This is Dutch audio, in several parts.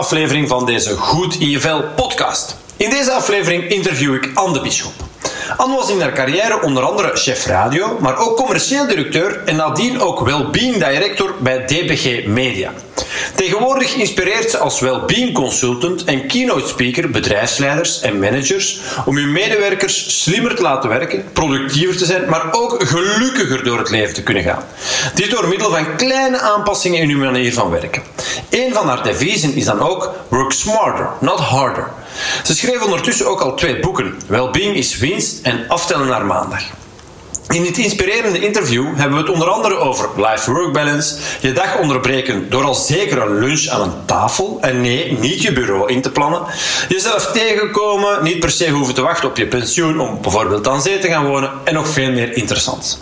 aflevering van deze Goed in je Vel podcast. In deze aflevering interview ik Anne de Bisschop. Anne was in haar carrière onder andere chef radio, maar ook commercieel directeur en nadien ook well-being director bij DPG Media. Tegenwoordig inspireert ze als well-being consultant en keynote speaker bedrijfsleiders en managers om hun medewerkers slimmer te laten werken, productiever te zijn, maar ook gelukkiger door het leven te kunnen gaan. Dit door middel van kleine aanpassingen in hun manier van werken. Een van haar deviezen is dan ook work smarter, not harder. Ze schreef ondertussen ook al twee boeken, Wellbeing is winst en Aftellen naar maandag. In dit inspirerende interview hebben we het onder andere over life-work balance, je dag onderbreken door al zeker een lunch aan een tafel en nee, niet je bureau in te plannen, jezelf tegenkomen, niet per se hoeven te wachten op je pensioen om bijvoorbeeld aan zee te gaan wonen en nog veel meer interessant.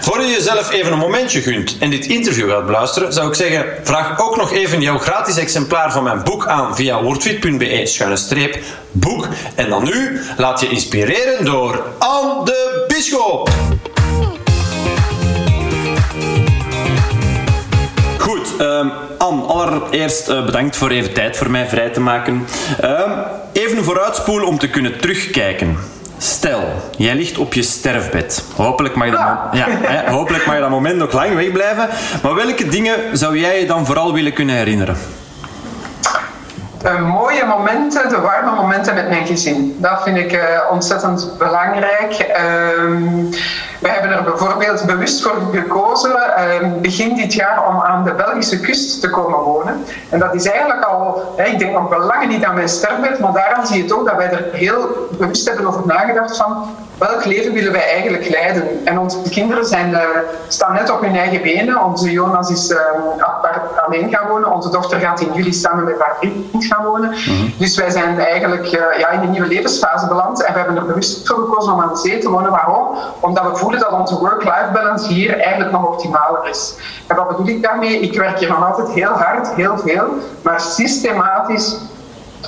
Voor je jezelf even een momentje gunt en dit interview gaat beluisteren, zou ik zeggen, vraag ook nog even jouw gratis exemplaar van mijn boek aan via wordfit.be boek en dan nu laat je inspireren door Anne de. Um, Anne, allereerst uh, bedankt voor even tijd voor mij vrij te maken. Um, even vooruitspoelen om te kunnen terugkijken. Stel, jij ligt op je sterfbed. Hopelijk mag, je dat, ja, hè, hopelijk mag je dat moment nog lang wegblijven. Maar welke dingen zou jij je dan vooral willen kunnen herinneren? De mooie momenten, de warme momenten met mijn gezin. Dat vind ik uh, ontzettend belangrijk. Uh, we hebben er bijvoorbeeld bewust voor gekozen uh, begin dit jaar om aan de Belgische kust te komen wonen. En dat is eigenlijk al, ik denk nog wel lang niet aan mijn sterfbed, maar daaraan zie je toch dat wij er heel bewust hebben over nagedacht van welk leven willen wij eigenlijk leiden? En onze kinderen zijn, uh, staan net op hun eigen benen. Onze Jonas is uh, alleen gaan wonen. Onze dochter gaat in juli samen met haar vriend gaan wonen. Mhm. Dus wij zijn eigenlijk uh, ja, in een nieuwe levensfase beland. En we hebben er bewust voor gekozen om aan de zee te wonen. Waarom? Omdat we voelen dat onze work-life balance hier eigenlijk nog optimaler is. En wat bedoel ik daarmee? Ik werk hier nog altijd heel hard, heel veel. Maar systematisch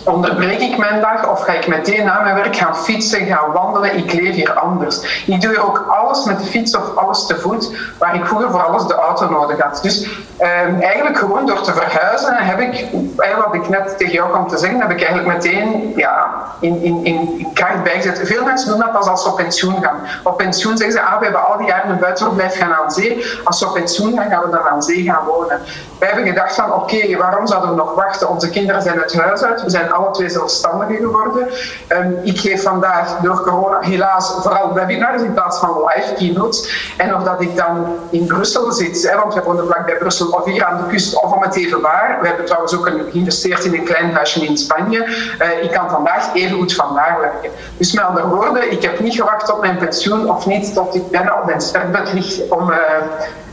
onderbreek ik mijn dag of ga ik meteen na mijn werk gaan fietsen, gaan wandelen. Ik leef hier anders. Ik doe ook alles met de fiets of alles te voet, waar ik vroeger voor alles de auto nodig had. Dus um, eigenlijk gewoon door te verhuizen heb ik, wat ik net tegen jou kwam te zeggen, heb ik eigenlijk meteen ja, in, in, in kracht bijgezet. Veel mensen doen dat pas als ze op pensioen gaan. Op pensioen zeggen ze, ah, we hebben al die jaren een buitenverblijf gaan aan zee. Als we op pensioen gaan, gaan we dan aan zee gaan wonen. Wij hebben gedacht van, oké, waarom zouden we nog wachten? Onze kinderen zijn het huis uit, we zijn alle twee zelfstandigen geworden. Um, ik geef vandaag door corona helaas vooral webinars in plaats van live keynotes. En of dat ik dan in Brussel zit, want we wonen vlakbij Brussel of hier aan de kust of om het even waar. We hebben trouwens ook geïnvesteerd in een klein huisje in Spanje. Uh, ik kan vandaag even goed vandaag werken. Dus met andere woorden, ik heb niet gewacht op mijn pensioen of niet tot ik bijna op mijn sterfbed lig om... Uh,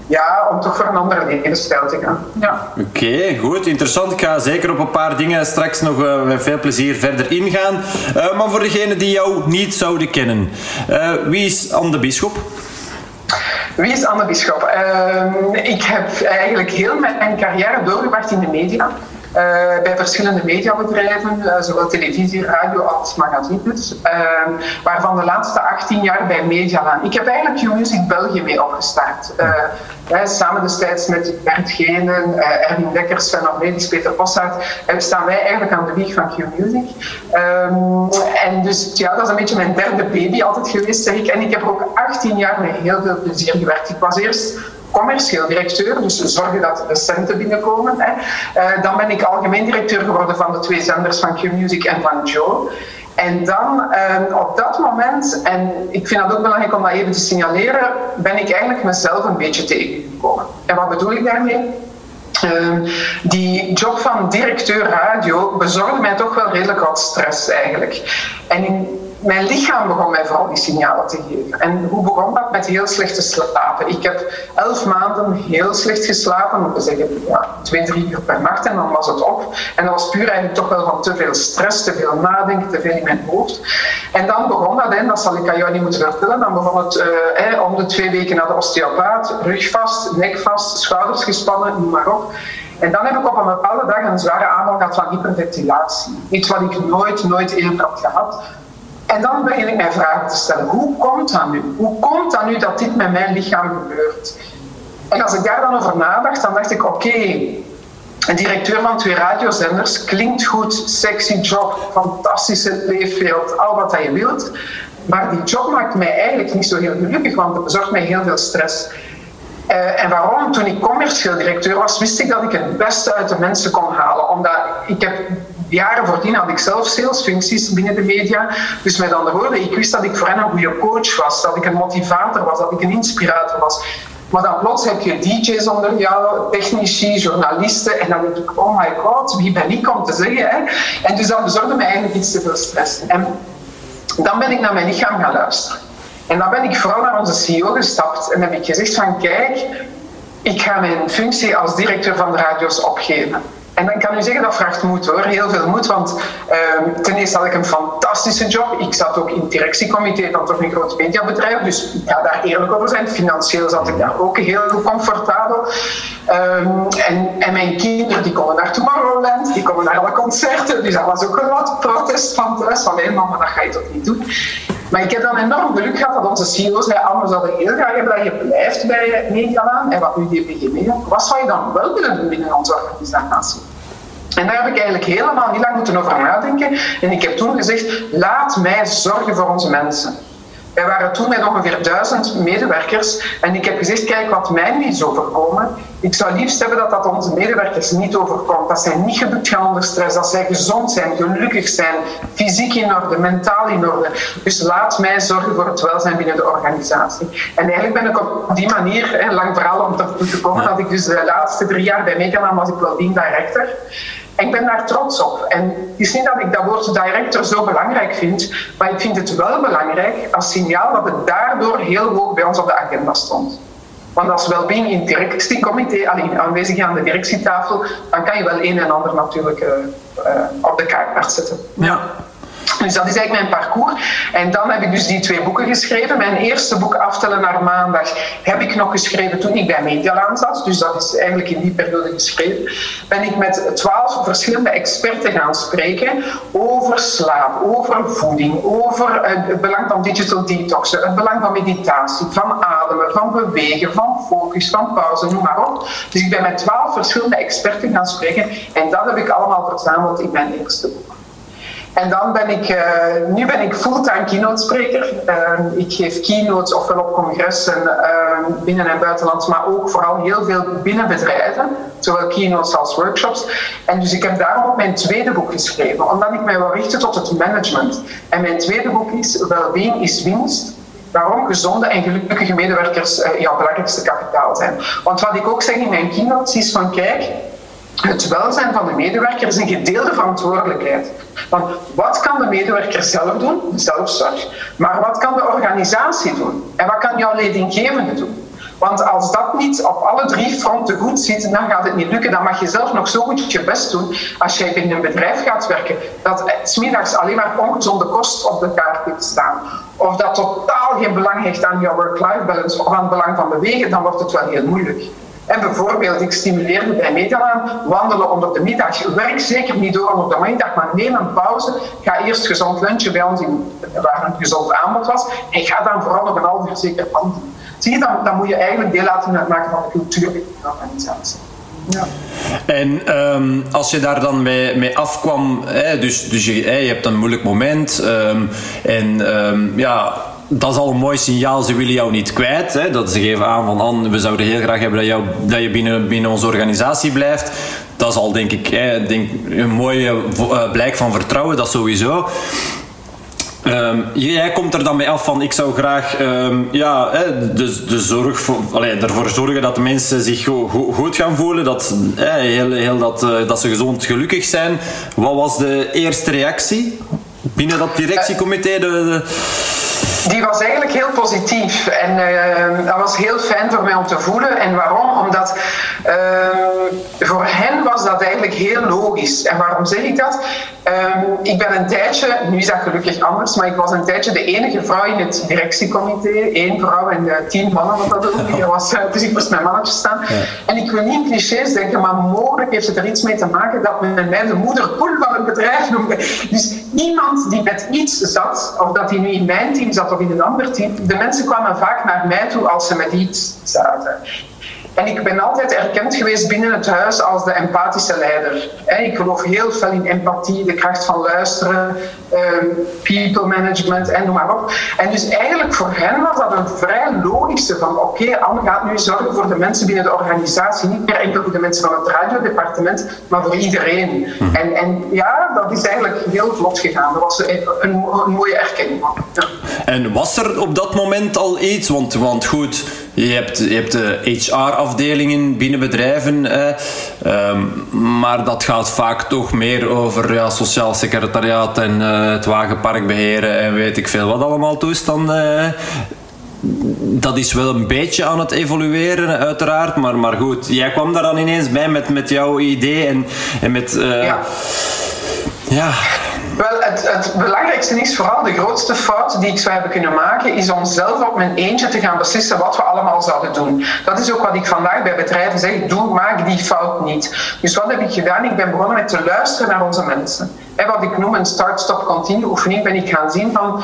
ja, om toch voor een andere levensstijl te gaan. Ja. Oké, okay, goed. Interessant. Ik ga zeker op een paar dingen straks nog uh, met veel plezier verder ingaan. Uh, maar voor degenen die jou niet zouden kennen, uh, wie is Anne de Bisschop? Wie is Anne Bisschop? Ehm, ik heb eigenlijk heel mijn carrière doorgebracht in de media. Uh, bij verschillende mediabedrijven, uh, zowel televisie, radio als magazines, uh, waarvan de laatste 18 jaar bij Medialaan. Ik heb eigenlijk Q-Music België mee opgestart. Wij, samen destijds met Bert Genen, Erwin Dekkers, Sven Ornedis, Peter Possaert, staan wij eigenlijk aan de wieg van Q-Music. Um, en dus ja, dat is een beetje mijn derde baby altijd geweest, zeg ik. En ik heb ook 18 jaar met heel veel plezier gewerkt. Ik was eerst commercieel directeur, dus zorgen dat de centen binnenkomen. Hè. Uh, dan ben ik algemeen directeur geworden van de twee zenders van Q-Music en van Joe. En dan uh, op dat moment, en ik vind het ook belangrijk om dat even te signaleren, ben ik eigenlijk mezelf een beetje tegengekomen. En wat bedoel ik daarmee? Uh, die job van directeur radio bezorgde mij toch wel redelijk wat stress eigenlijk. En in, mijn lichaam begon mij vooral die signalen te geven. En hoe begon dat? Met heel slecht te slapen. Ik heb elf maanden heel slecht geslapen, om te zeggen ja, twee, drie uur per nacht en dan was het op. En dat was puur eigenlijk toch wel van te veel stress, te veel nadenken, te veel in mijn hoofd. En dan begon dat, en dat zal ik aan jou niet moeten vertellen, dan begon het eh, om de twee weken naar de osteopaat, rug vast, nek vast, schouders gespannen, noem maar op. En dan heb ik op een bepaalde dag een zware aanval gehad van hyperventilatie. Iets wat ik nooit, nooit eerder had gehad. En dan begin ik mij vragen te stellen. Hoe komt dat nu? Hoe komt dat nu dat dit met mijn lichaam gebeurt? En als ik daar dan over nadacht, dan dacht ik, oké, Een directeur van twee radiozenders klinkt goed, sexy job, fantastische leefwereld, al wat je wilt. Maar die job maakt mij eigenlijk niet zo heel gelukkig, want het bezorgt mij heel veel stress. Uh, en waarom? Toen ik commercieel directeur was, wist ik dat ik het beste uit de mensen kon halen. Omdat ik heb jaren voordien had ik zelf salesfuncties binnen de media. Dus met andere woorden, ik wist dat ik voor hen een goede coach was, dat ik een motivator was, dat ik een inspirator was. Maar dan plots heb je DJ's onder jou, technici, journalisten. En dan denk ik, oh my god, wie ben ik om te zeggen? Hè? En dus dat bezorgde me eigenlijk iets te veel stress. En dan ben ik naar mijn lichaam gaan luisteren. En dan ben ik vooral naar onze CEO gestapt en heb ik gezegd van kijk, ik ga mijn functie als directeur van de radio's opgeven. En dan kan u zeggen, dat vraagt moed hoor, heel veel moed. Want uh, ten eerste had ik een fantastische job. Ik zat ook in het directiecomité van toch een groot mediabedrijf. Dus ik ga daar eerlijk over zijn. Financieel zat ik daar ook heel comfortabel. Um, en, en, mijn kinderen die komen naar Tomorrowland, die komen naar alle concerten. Dus dat was ook een wat protest van thuis. Hé mama, dat ga je toch niet doen. Maar ik heb dan enorm geluk gehad dat onze CEO zei, Anne, we zouden heel graag hebben dat je blijft bij Medialaan. En wat nu DPG wat zou je dan wel willen doen binnen onze organisatie? En daar heb ik eigenlijk helemaal niet lang moeten over nadenken. En ik heb toen gezegd, laat mij zorgen voor onze mensen. Wij waren toen met ongeveer duizend medewerkers en ik heb gezegd, kijk wat mij niet is overkomen. Ik zou liefst hebben dat dat onze medewerkers niet overkomt. Dat zij niet gebukt gaan onder stress, dat zij gezond zijn, gelukkig zijn, fysiek in orde, mentaal in orde. Dus laat mij zorgen voor het welzijn binnen de organisatie. En eigenlijk ben ik op die manier, hè, lang verhaal om te komen, dat ik dus de laatste drie jaar bij Megaman was ik wel team director. Ik ben daar trots op. En het is niet dat ik dat woord director zo belangrijk vind, maar ik vind het wel belangrijk als signaal dat het daardoor heel hoog bij ons op de agenda stond. Want als wellbeing in het directiecomité alleen aanwezig aan de directietafel, dan kan je wel een en ander natuurlijk uh, uh, op de kaart zetten. Ja. Dus dat is eigenlijk mijn parcours. En dan heb ik dus die twee boeken geschreven. Mijn eerste boek, Aftellen naar maandag, heb ik nog geschreven toen ik bij Medialaan zat. Dus dat is eigenlijk in die periode geschreven. Ben ik met twaalf verschillende experten gaan spreken over slaap, over voeding, over het belang van digital detoxen, het belang van meditatie, van ademen, van bewegen, van focus, van pauze, noem maar op. Dus ik ben met twaalf verschillende experten gaan spreken en dat heb ik allemaal verzameld in mijn eerste boek. En dan ben ik, uh, nu ben ik fulltime keynote spreker. Uh, ik geef keynotes ofwel op congressen uh, binnen en buitenland, maar ook vooral heel veel binnen bedrijven, zowel keynotes als workshops. En dus ik heb daarom ook mijn tweede boek geschreven, omdat ik mij wil richten tot het management. En mijn tweede boek is Wellbeing is winst. Waarom gezonde en gelukkige medewerkers jouw belangrijkste kapitaal zijn. Want wat ik ook zeg in mijn keynotes is van kijk, het welzijn van de medewerker is een gedeelde verantwoordelijkheid. Want wat kan de medewerker zelf doen, zelfzorg, maar wat kan de organisatie doen? En wat kan jouw leidinggevende doen? Want als dat niet op alle drie fronten goed zit, dan gaat het niet lukken. Dan mag je zelf nog zo goed je best doen als jij binnen een bedrijf gaat werken, dat smiddags alleen maar ongezonde kost op de kaart heeft staan. Of dat totaal geen belang heeft aan jouw work-life balance of aan het belang van bewegen, dan wordt het wel heel moeilijk. En bijvoorbeeld, ik stimuleerde bij Medialaan wandelen onder de middag. Werk zeker niet door onder de middag, maar neem een pauze. Ga eerst gezond lunchen bij ons, in, waar een gezond aanbod was. En ga dan vooral nog een half uur zeker wandelen. Zie je, dan, dan moet je eigenlijk deel laten uitmaken van de cultuur in de organisatie. Ja. En um, als je daar dan mee, mee afkwam, hè, dus, dus je, hè, je hebt een moeilijk moment um, en um, ja, dat is al een mooi signaal. Ze willen jou niet kwijt. Hè? Dat ze geven aan van we zouden heel graag hebben dat, jou, dat je binnen, binnen onze organisatie blijft. Dat is al denk ik hè, denk, een mooie uh, blijk van vertrouwen, dat sowieso. Um, jij komt er dan mee af van ik zou graag um, ja, de, de zorg voor, ervoor zorgen dat de mensen zich go, go, goed gaan voelen, dat, heel, heel dat, uh, dat ze gezond gelukkig zijn. Wat was de eerste reactie binnen dat directiecomité? De, de die was eigenlijk heel positief. En uh, dat was heel fijn voor mij om te voelen. En waarom? Omdat uh, voor hen was dat eigenlijk heel logisch. En waarom zeg ik dat? Uh, ik ben een tijdje, nu is dat gelukkig anders, maar ik was een tijdje de enige vrouw in het directiecomité. Eén vrouw en tien mannen, wat dat ook. Was, dus ik moest mijn mannetje staan. Ja. En ik wil niet in clichés denken, maar mogelijk heeft het er iets mee te maken dat men mij de moederpoel van het bedrijf noemde. Dus die met iets zat, of dat hij nu in mijn team zat of in een ander team, de mensen kwamen vaak naar mij toe als ze met iets zaten. En ik ben altijd erkend geweest binnen het huis als de empathische leider. Ik geloof heel veel in empathie, de kracht van luisteren, ehm, people management en noem maar op. En dus eigenlijk voor hen was dat een vrij logische van oké, Anne gaat nu zorgen voor de mensen binnen de organisatie, niet meer enkel voor de mensen van het radiodepartement, maar voor iedereen. Hm. En, en ja, dat is eigenlijk heel vlot gegaan. Dat was een, een, mooie erkenning. Ja. En was er op dat moment al iets? Want, want goed, je hebt, je hebt de HR-afdelingen binnen bedrijven, ehm, maar dat gaat vaak toch meer over ja, sociaal secretariaat en uh, het wagenpark beheren en weet ik veel wat allemaal toestanden. dat is wel een beetje aan het evolueren, uiteraard. Maar, maar goed, jij kwam daar dan ineens bij met, met jouw idee en, en met. Uh, ja. ja. Het, belangrijkste is vooral de grootste fout die ik zou hebben kunnen maken, is om zelf op mijn eentje te gaan beslissen wat we allemaal zouden doen. Dat is ook wat ik vandaag bij bedrijven zeg, doe, maak die fout niet. Dus wat heb ik gedaan? Ik ben begonnen met te luisteren naar onze mensen wat ik noem een start-stop-continue oefening ben ik gaan zien van,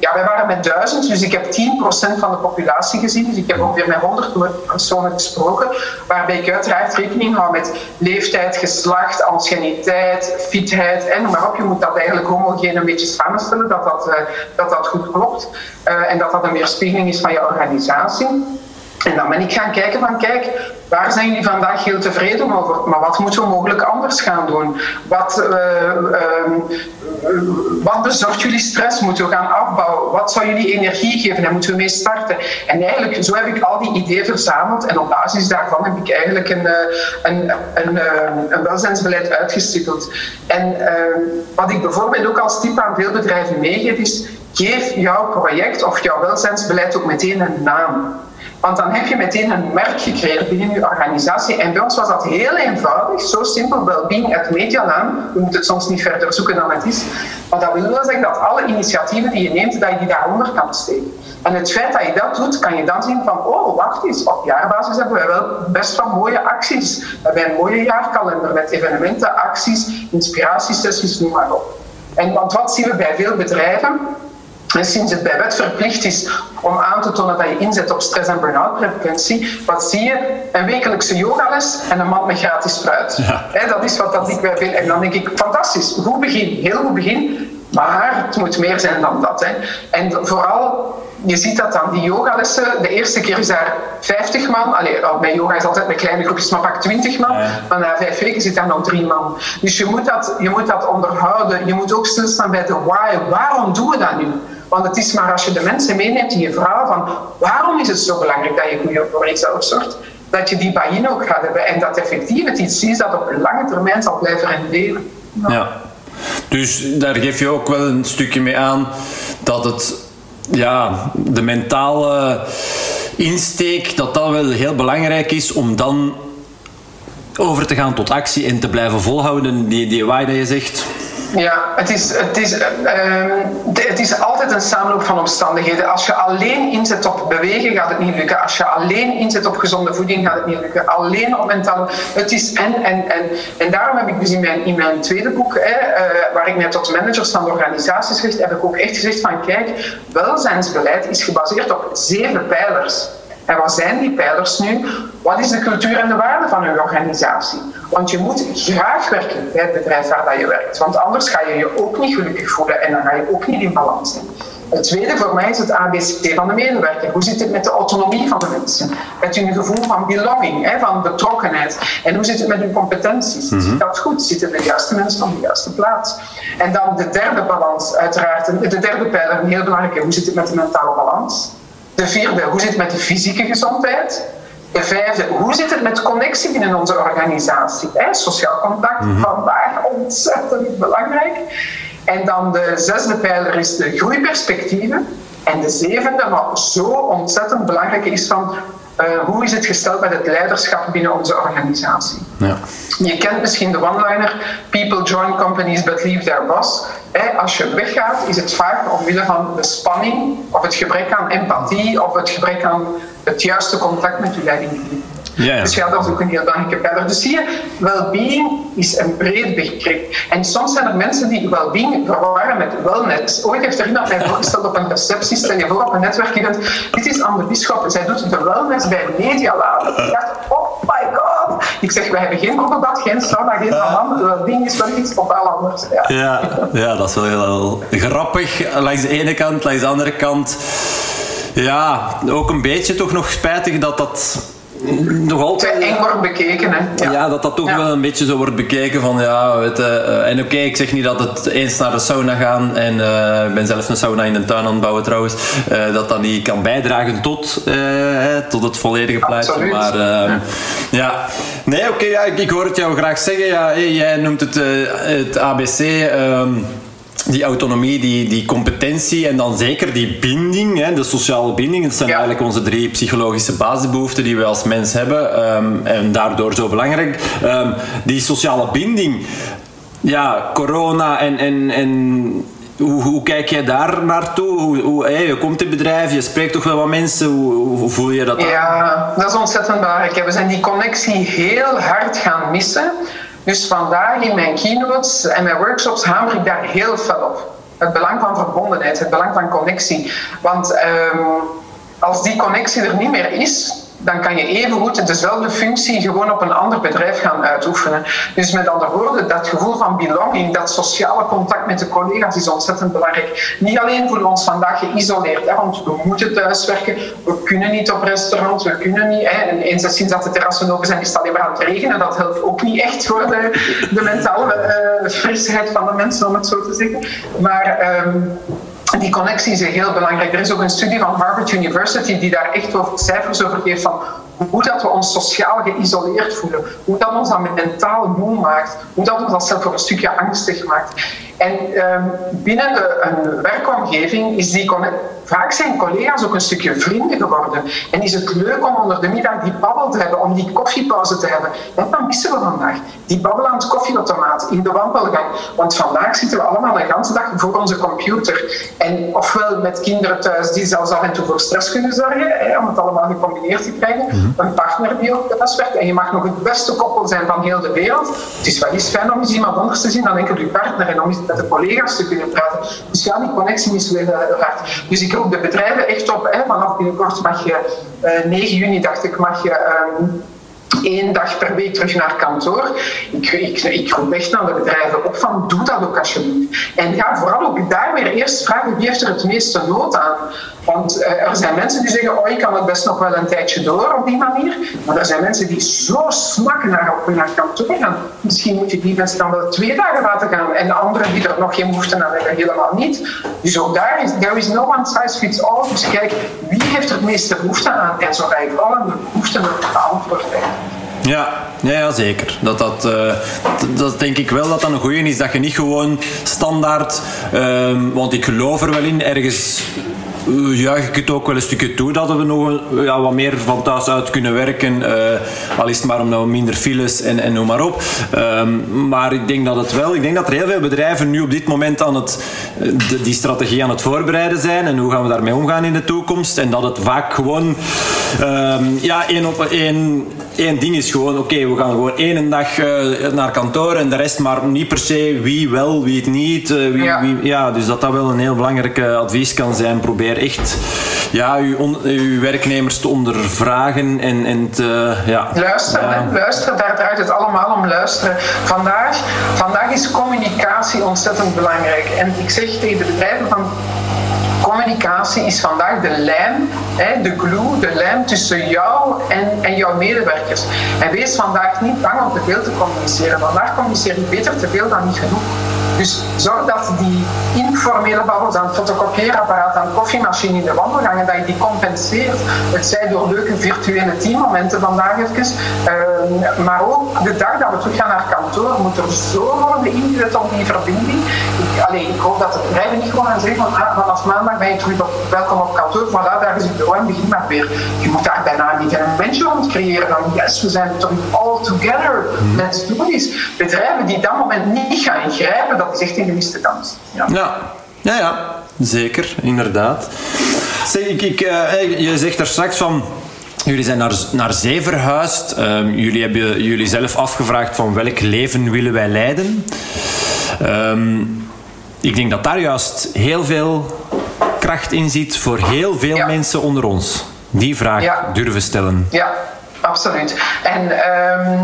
ja, wij waren met duizend, dus ik heb 10% van de populatie gezien, dus ik heb ongeveer met 100 personen gesproken, waarbij ik uiteraard rekening hou met leeftijd, geslacht, anciëniteit, fitheid en maar op. Je moet dat eigenlijk homogeen een beetje samenstellen, dat dat, uh, dat, dat goed klopt uh, en dat dat een weerspiegeling is van je organisatie. En dan ben ik gaan kijken van, kijk, waar zijn jullie vandaag heel tevreden over? Maar wat moeten we mogelijk anders gaan doen? Wat, uh, wat bezorgt jullie stress? Moeten we gaan afbouwen? Wat zou jullie energie geven? Daar moeten we mee starten. En eigenlijk, zo heb ik al die ideeën verzameld. En op basis daarvan heb ik eigenlijk een, eh, een, een, een welzijnsbeleid uitgestippeld. En wat ik bijvoorbeeld ook als tip aan veel bedrijven meegeef, is geef jouw project of jouw welzijnsbeleid ook meteen een naam. Want dan heb je meteen een merk gecreëerd binnen je organisatie. En bij ons was dat heel eenvoudig, zo simpel, well-being at Medialaan. Je moet het soms niet verder zoeken dan het is. Maar dat wil wel zeggen dat alle initiatieven die je neemt, dat je die daaronder kan steken. En het feit dat je dat doet, kan je dan zien van, oh, wacht eens, op jaarbasis hebben wij wel best wel mooie acties. We hebben een mooie jaarkalender met evenementen, acties, inspiratiesessies, noem maar op. En want wat zien we bij veel bedrijven? En sinds het bij wet verplicht is om aan te tonen dat je inzet op stress- en burn-out preventie, wat zie je? Een wekelijkse yogales en een mand met gratis fruit. dat is wat dat ik bij wil. En dan denk ik, fantastisch, goed begin, heel goed begin, maar het moet meer zijn dan dat. Hè. En vooral, je ziet dat dan, die yogalessen, de eerste keer is daar 50 man. Allee, bij yoga is altijd met kleine groepjes, maar pak 20 man. Maar na vijf weken zit daar nog drie man. Dus je moet, dat, je moet dat onderhouden. Je moet ook stilstaan bij de why. Waarom doen we dat nu? Want het is maar als je de mensen meeneemt in je verhaal van waarom is het zo belangrijk dat je goed voor jezelf zorgt, dat je die buy-in ook gaat hebben en dat effectief het iets is dat op lange termijn zal blijven renderen. Ja. Dus daar geef je ook wel een stukje mee aan dat het ja, de mentale insteek, dat dat wel heel belangrijk is om dan over te gaan tot actie en te blijven volhouden, die, die waai dat je zegt. Ja, het is, het, is, uh, het is altijd een samenloop van omstandigheden. Als je alleen inzet op bewegen, gaat het niet lukken. Als je alleen inzet op gezonde voeding, gaat het niet lukken. Alleen op mentaal. Het is en, en, en. En daarom heb ik dus in mijn, tweede boek, hè, uh, waar ik mij tot managers van organisaties richt, heb ik ook echt gezegd van kijk, welzijnsbeleid is gebaseerd op zeven pijlers. En wat zijn die pijlers nu? Wat is de cultuur en de waarde van uw organisatie? Want je moet graag werken bij het bedrijf waar dat je werkt. Want anders ga je je ook niet gelukkig voelen en dan ga je ook niet in balans zijn. Het tweede voor mij is het ABC van de medewerker. Hoe zit het met de autonomie van de mensen? Met hun gevoel van belonging, van betrokkenheid? En hoe zit het met hun competenties? Mm Zit dat goed? Zitten de juiste mensen op de juiste plaats? En dan de derde balans, uiteraard, de derde pijler, een heel belangrijke. Hoe zit het met de mentale balans? De vierde, hoe zit het met de fysieke gezondheid? De vijfde, hoe zit het met connectie binnen onze organisatie? Sociaal contact, mm vandaag ontzettend belangrijk. En dan de zesde pijler is de groeiperspectieven. En de zevende, wat zo ontzettend belangrijk is, van uh, hoe is het gesteld met het leiderschap binnen onze organisatie? Ja. Je kent misschien de one-liner: People join companies but leave their boss. als je weggaat, is het vaak omwille van de spanning, of het gebrek aan empathie, of het gebrek aan het juiste contact met je leidinggevende. Ja, ja. Dus ja, dat is ook een heel belangrijke pijler. Dus zie je, well-being is een breed begrip. En soms zijn er mensen die well-being verwarren met wellness. Ooit heeft er iemand mij voorgesteld op een receptie, stel je voor op een netwerkevent, dit is Anne Bisschop, zij doet de wellness bij Medialab. Ik dacht, oh my god. Ik zeg, wij hebben geen borrelbad, geen sauna, geen hammam. Well-being is wel iets totaal anders. Ja. ja. Ja, dat is wel heel grappig. Langs de ene kant, langs de andere kant ja, ook een beetje toch nog spijtig dat dat nog altijd... Te eng wordt bekeken, hè? Ja. ja, dat dat toch wel een beetje zo wordt bekeken van, ja, weet je, uh, en oké, ik zeg niet dat het eens naar de sauna gaan, en uh, ik ben zelf een sauna in de tuin aan het bouwen trouwens, uh, dat dat niet kan bijdragen tot, tot het volledige plaatje. Maar ja. ja. nee, oké, ja, ik, ik, hoor het jou graag zeggen. Ja, jij noemt het, het ABC. Um, die autonomie, die, die competentie en dan zeker die binding, hè, de sociale binding. Dat zijn eigenlijk onze drie psychologische basisbehoeften die we als mens hebben um, en daardoor zo belangrijk. Um, die sociale binding, ja, corona en, en, en hoe, hoe, kijk jij daar naartoe? Hoe, hoe, hey, je komt in bedrijf, je spreekt toch wel wat mensen. Hoe, hoe voel je dat? Ja, dat is ontzettend belangrijk. We zijn die connectie heel hard gaan missen. Dus vandaag in mijn keynotes en mijn workshops hamer ik daar heel veel op. Het belang van verbondenheid, het belang van connectie. Want um, als die connectie er niet meer is, dan kan je evengoed dezelfde functie gewoon op een ander bedrijf gaan uitoefenen. Dus met andere woorden, dat gevoel van belonging, dat sociale contact met de collega's is ontzettend belangrijk. Niet alleen voelen we ons vandaag geïsoleerd, want we moeten thuiswerken, we kunnen niet op restaurant, we kunnen niet. Hè, en eens sinds dat de terrassen open zijn, is het alleen maar aan het regenen. Dat helpt ook niet echt voor de, mentale uh, frisheid van de mensen, om het zo te zeggen. Maar um, die connectie is heel belangrijk. Er is ook een studie van Harvard University die daar echt over cijfers over geeft van hoe dat we ons sociaal geïsoleerd voelen, hoe dat ons dan mentaal moe maakt, hoe dat ons dat zelf een stukje angstig maakt. En um, binnen de, een werkomgeving is die vaak zijn collega's ook een stukje vrienden geworden. En is het leuk om onder de middag die babbel te hebben, om die koffiepauze te hebben. En dat missen we vandaag. Die babbel aan het koffieautomaat, in de wandelgang. Want vandaag zitten we allemaal een hele dag voor onze computer. En ofwel met kinderen thuis die zelfs af en toe voor stress kunnen zorgen, hè, om het allemaal gecombineerd te krijgen. Mhm. Een partner die ook thuis werkt. En je mag nog het beste koppel zijn van heel de wereld. Het is wel eens fijn om eens iemand anders te zien dan enkel je partner. En om eens met de collega's te kunnen praten. Dus ja, die connectie is weer heel hard. Dus ik roep de bedrijven echt op, hè, vanaf binnenkort mag je, uh, eh, 9 juni dacht ik, mag je um, één dag per week terug naar kantoor. Ik, ik, ik roep echt naar de bedrijven op van doe dat ook alsjeblieft. En ga vooral ook daar weer eerst vragen wie heeft er het meeste nood aan. Want uh, er zijn mensen die zeggen, oh ik kan het best nog wel een tijdje door op die manier. Maar er zijn mensen die zo smakken naar, naar kantoor gaan. Misschien moet je die mensen dan wel twee dagen laten gaan. En anderen die er nog geen behoefte aan hebben, helemaal niet. Dus ook daar is, there is no one size fits all. Dus kijk, wie heeft er het meeste behoefte aan? En zo ga je vooral de behoefte beantwoord ja, ja, zeker. Dat, dat, uh, dat denk ik wel dat dat een goede is. Dat je niet gewoon standaard... Um, want ik geloof er wel in, ergens juich ik het ook wel een stukje toe dat we nog ja, wat meer van thuis uit kunnen werken. Uh, al is het maar omdat we minder files en, en noem maar op. Um, maar ik denk dat het wel, ik denk dat er heel veel bedrijven nu op dit moment aan het, die strategie aan het voorbereiden zijn. En hoe gaan we daarmee omgaan in de toekomst. En dat het vaak gewoon um, ja, één op één, één ding is gewoon, oké, we gaan gewoon één dag uh, naar kantoor en de rest maar niet per se wie wel, wie het niet. Uh, wie, ja. Wie, ja, dus dat dat wel een heel belangrijk advies kan zijn. Probeer echt ja, uw, uw werknemers te ondervragen en, en te... Ja, luisteren, ja. luisteren, daar draait het allemaal om luisteren. Vandaag, vandaag is communicatie ontzettend belangrijk. En ik zeg tegen de bedrijven van communicatie is vandaag de lijm, de glue, de lijm tussen jou en, jouw medewerkers. En wees vandaag niet bang om te veel te communiceren. Vandaag communiceer je beter te veel dan niet genoeg. Dus zorg dat die informele babbels aan het fotocopieerapparaat, aan koffiemachine in de wandelgangen, dat je die compenseert. Het zij door leuke virtuele teammomenten vandaag even. Uh, maar ook de dag dat we terug gaan naar kantoor, moet er zo worden ingezet op die verbinding. Ik, allee, ik hoop dat de bedrijven niet gewoon gaan zeggen van ah, vanaf maandag ben je terug op, welkom op kantoor, voilà, daar is het bureau en begin maar weer. Je moet daar bijna niet een momentje rond creëren van yes, we zijn terug all together. Let's do this. Bedrijven die dat moment niet gaan ingrijpen, dat is echt een gemiste kans. Ja, ja, ja, ja zeker, inderdaad. Zeg, ik, ik, uh, je zegt er straks van Jullie zijn naar, naar zee verhuisd. Ehm, jullie hebben jullie zelf afgevraagd van welk leven willen wij leiden. Ehm, ik denk dat daar juist heel veel kracht in zit voor heel veel Ja. mensen onder ons. Die vraag Ja. durven stellen. Ja, absoluut. En ehm,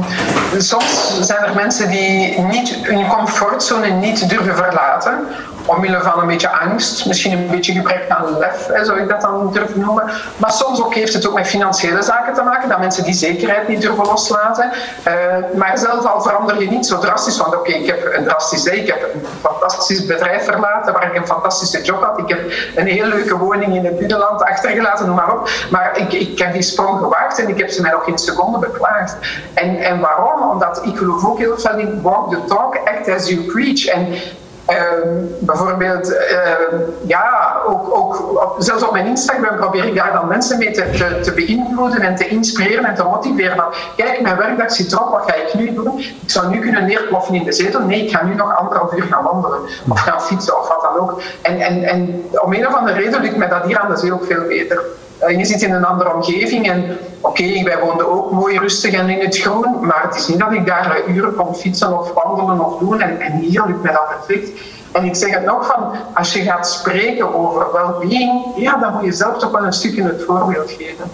soms zijn er mensen die niet hun comfortzone niet durven verlaten. Omwille van een beetje angst, misschien een beetje gebrek aan lef, zou ik dat dan durven noemen. Maar soms ook heeft het ook met financiële zaken te maken, dat mensen die zekerheid niet durven loslaten. Eh, maar zelf al verander je niet zo drastisch, want oké, ik heb een drastisch, ik heb een fantastisch bedrijf verlaten waar ik een fantastische job had. Ik heb een heel leuke woning in het binnenland achtergelaten, noem maar op. Maar ik, ik heb die sprong gewaagd en ik heb ze mij nog geen seconde beklaagd. En, en waarom? Omdat ik geloof ook heel veel in walk the talk, act as you preach. En Ehm, bijvoorbeeld, ehm, ja, ook, ook zelfs op mijn Instagram probeer ik daar dan mensen mee te, te, beïnvloeden en te inspireren en te motiveren. Van, kijk, mijn werkdag zit erop, wat ga ik nu doen? Ik zou nu kunnen neerploffen in de zetel. Nee, ik ga nu nog anderhalf uur gaan wandelen of gaan fietsen of wat dan ook. En, en, en om een of andere reden lukt mij dat hier aan de zee ook veel beter. Eh, je zit in een andere omgeving en oké, wij woonden ook mooi rustig en in het groen, maar het is niet dat ik daar eh, uren kon fietsen of wandelen of doen en, hier lukt mij dat perfect. En ik zeg het nog van, als je gaat spreken over well-being, ja, dan moet je zelf toch wel een stukje het voorbeeld geven.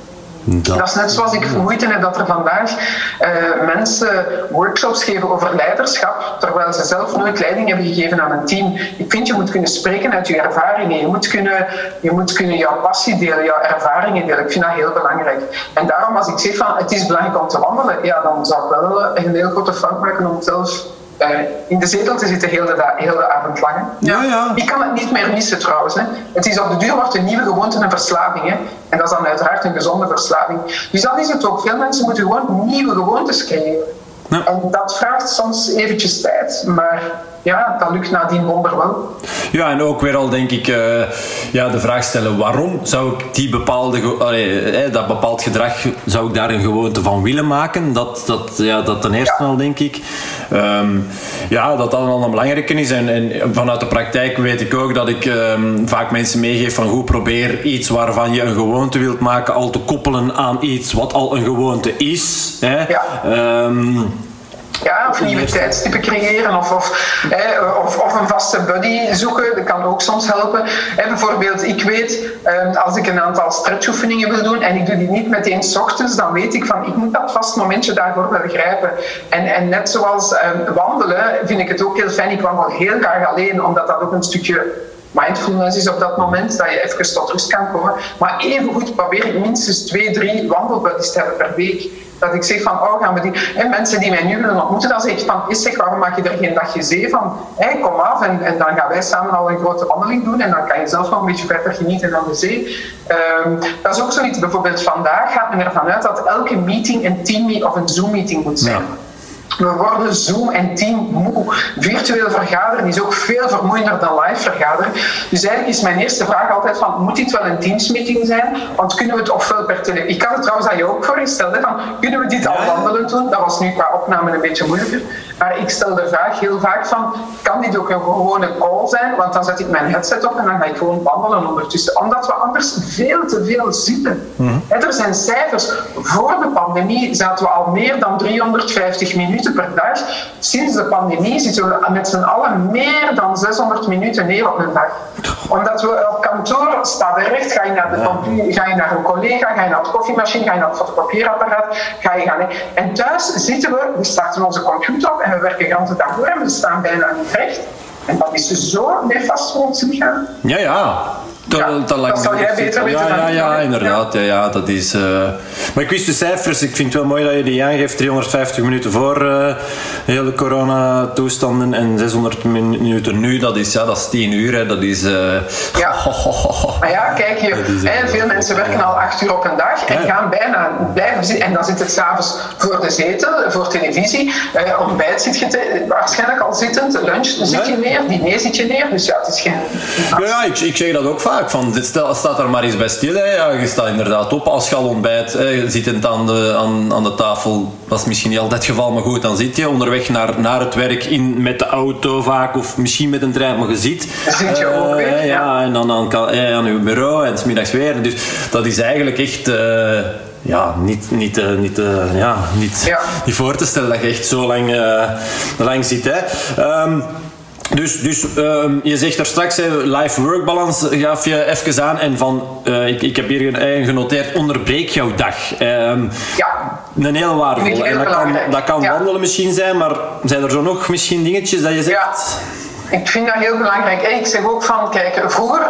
Dat is net zoals ik heb dat er vandaag eh, mensen workshops geven over leiderschap, terwijl ze zelf nooit leiding hebben gegeven aan een team. Ik vind, je moet kunnen spreken uit je ervaringen. Je moet kunnen, je moet kunnen jouw passie delen, jouw ervaringen delen. Ik vind dat heel belangrijk. En daarom als ik zeg van het is belangrijk om te wandelen, ja, dan zou ik wel een heel grote fout maken om zelf eh, in de zetel te zitten heel de, heel de avond lang. Ja, ja. Ik kan het niet meer missen trouwens. Hè. Het is op de duur wordt een nieuwe gewoonte een verslaving. Hè. En dat is dan uiteraard een gezonde verslaving. Dus dat is het ook. Veel mensen moeten gewoon nieuwe gewoontes creëren. Ja. En dat vraagt soms eventjes tijd. Maar ja, dat lukt nadien wonder wel. Ja, en ook weer al denk ik eh, ja, de vraag stellen waarom zou ik die bepaalde, allee, eh, dat bepaald gedrag, zou ik daar een gewoonte van willen maken? Dat, dat, ja, dat ten eerste Ja. al denk ik. Ehm, ja, dat dat al een belangrijke is. En, en vanuit de praktijk weet ik ook dat ik ehm, vaak mensen meegeef van goed probeer iets waarvan je een gewoonte wilt maken al te koppelen aan iets wat al een gewoonte is. Hè? Ja. Ehm, Ja, of nieuwe tijdstippen creëren of, of, hè, of, of een vaste buddy zoeken. Dat kan ook soms helpen. Hè, bijvoorbeeld, ik weet ehm, als ik een aantal stretchoefeningen wil doen en ik doe die niet meteen s ochtends, dan weet ik van ik moet dat vast momentje daarvoor wel grijpen. En, en net zoals ehm, wandelen vind ik het ook heel fijn. Ik wandel heel graag alleen, omdat dat ook een stukje mindfulness is op dat moment, dat je even tot rust kan komen. Maar evengoed probeer ik minstens twee, drie wandelbuddies te hebben per week. Dat ik zeg van, oh, gaan we die... En mensen die mij nu willen ontmoeten, dan zeg ik van, is zeg, waarom maak je er geen dagje zee van? Kom af en, dan gaan wij samen al een grote wandeling doen en dan kan je zelf nog een beetje verder genieten aan de zee. Ehm, dat is ook zoiets, bijvoorbeeld vandaag gaat men ervan uit dat elke meeting een team of een Zoom-meeting moet zijn. We worden Zoom en Team moe. Virtueel vergaderen is ook veel vermoeiender dan live vergaderen. Dus eigenlijk is mijn eerste vraag altijd van, moet dit wel een Teams-meeting zijn? Want kunnen we het ofwel per telefoon... Ik had het trouwens aan je ook voorgesteld, hè, van, kunnen we dit al wandelend doen? Dat was nu qua opname een beetje moeilijker. Maar ik stel de vraag heel vaak van, kan dit ook een gewone call zijn? Want dan zet ik mijn headset op en dan ga ik gewoon wandelen ondertussen. Omdat we anders veel te veel zitten. Hè, Er zijn cijfers. Voor de pandemie zaten we al meer dan 350 minuten per dag. Sinds de pandemie zitten we met z'n allen meer dan 600 minuten neer op een dag. Omdat we op kantoor staan recht, ga je naar de computer, ga je naar een collega, ga je naar de koffiemachine, ga je naar het fotocopieerapparaat, ga je gaan. En thuis zitten we, we starten onze computer op en we werken de hele dag door en we staan bijna niet recht. En dat is dus zo nefast voor ons lichaam. Ja, ja. Te- Ja, te lang dat zou jij beter weten ja, ja, inderdaad. Ja. Ja, dat is, eh, Maar ik wist de cijfers. Ik vind het wel mooi dat je die aangeeft. 350 minuten voor eh, de hele coronatoestanden en 600 minuten nu. Dat is, ja, dat is 10 uur. Hè. Dat is... eh, Ja. Maar ja, kijk, hè, echt- veel mensen werken al acht uur op een dag en gaan bijna blijven zitten. En dan zit het s'avonds voor de zetel, voor televisie. Eh, ontbijt zit je te- waarschijnlijk al zittend, lunch zit je neer, diner zit je neer. Dus ja, het is geen... Ja, ja ik, ik zeg dat ook vaak. Van, dit stel, staat er maar eens bij stil. Hè. Ja, je staat inderdaad op als je al ontbijt. Hè. Zittend aan de, aan, aan de tafel. Dat is misschien niet altijd het geval, maar goed, dan zit je onderweg naar, naar het werk in, met de auto vaak. Of misschien met een trein, maar je zit. Zit je ook Eh, weer, ja, ja. en dan aan, eh, aan je bureau en 's middags weer. Dus dat is eigenlijk echt... eh, ja, niet, niet, uh, niet, uh, ja, niet, Ja. niet voor te stellen dat je echt zo lang, uh, lang zit. Hè. Um, dus, dus um, je zegt daar straks, life-work balance gaf je even aan. En van, uh, ik, ik heb hier genoteerd, onderbreek jouw dag. Um, ja. Een hele waardevol. En dat kan, dat kan ja. wandelen misschien zijn, maar zijn er zo nog misschien dingetjes dat je zegt? Ja, ik vind dat heel belangrijk. Ik zeg ook van, kijk, vroeger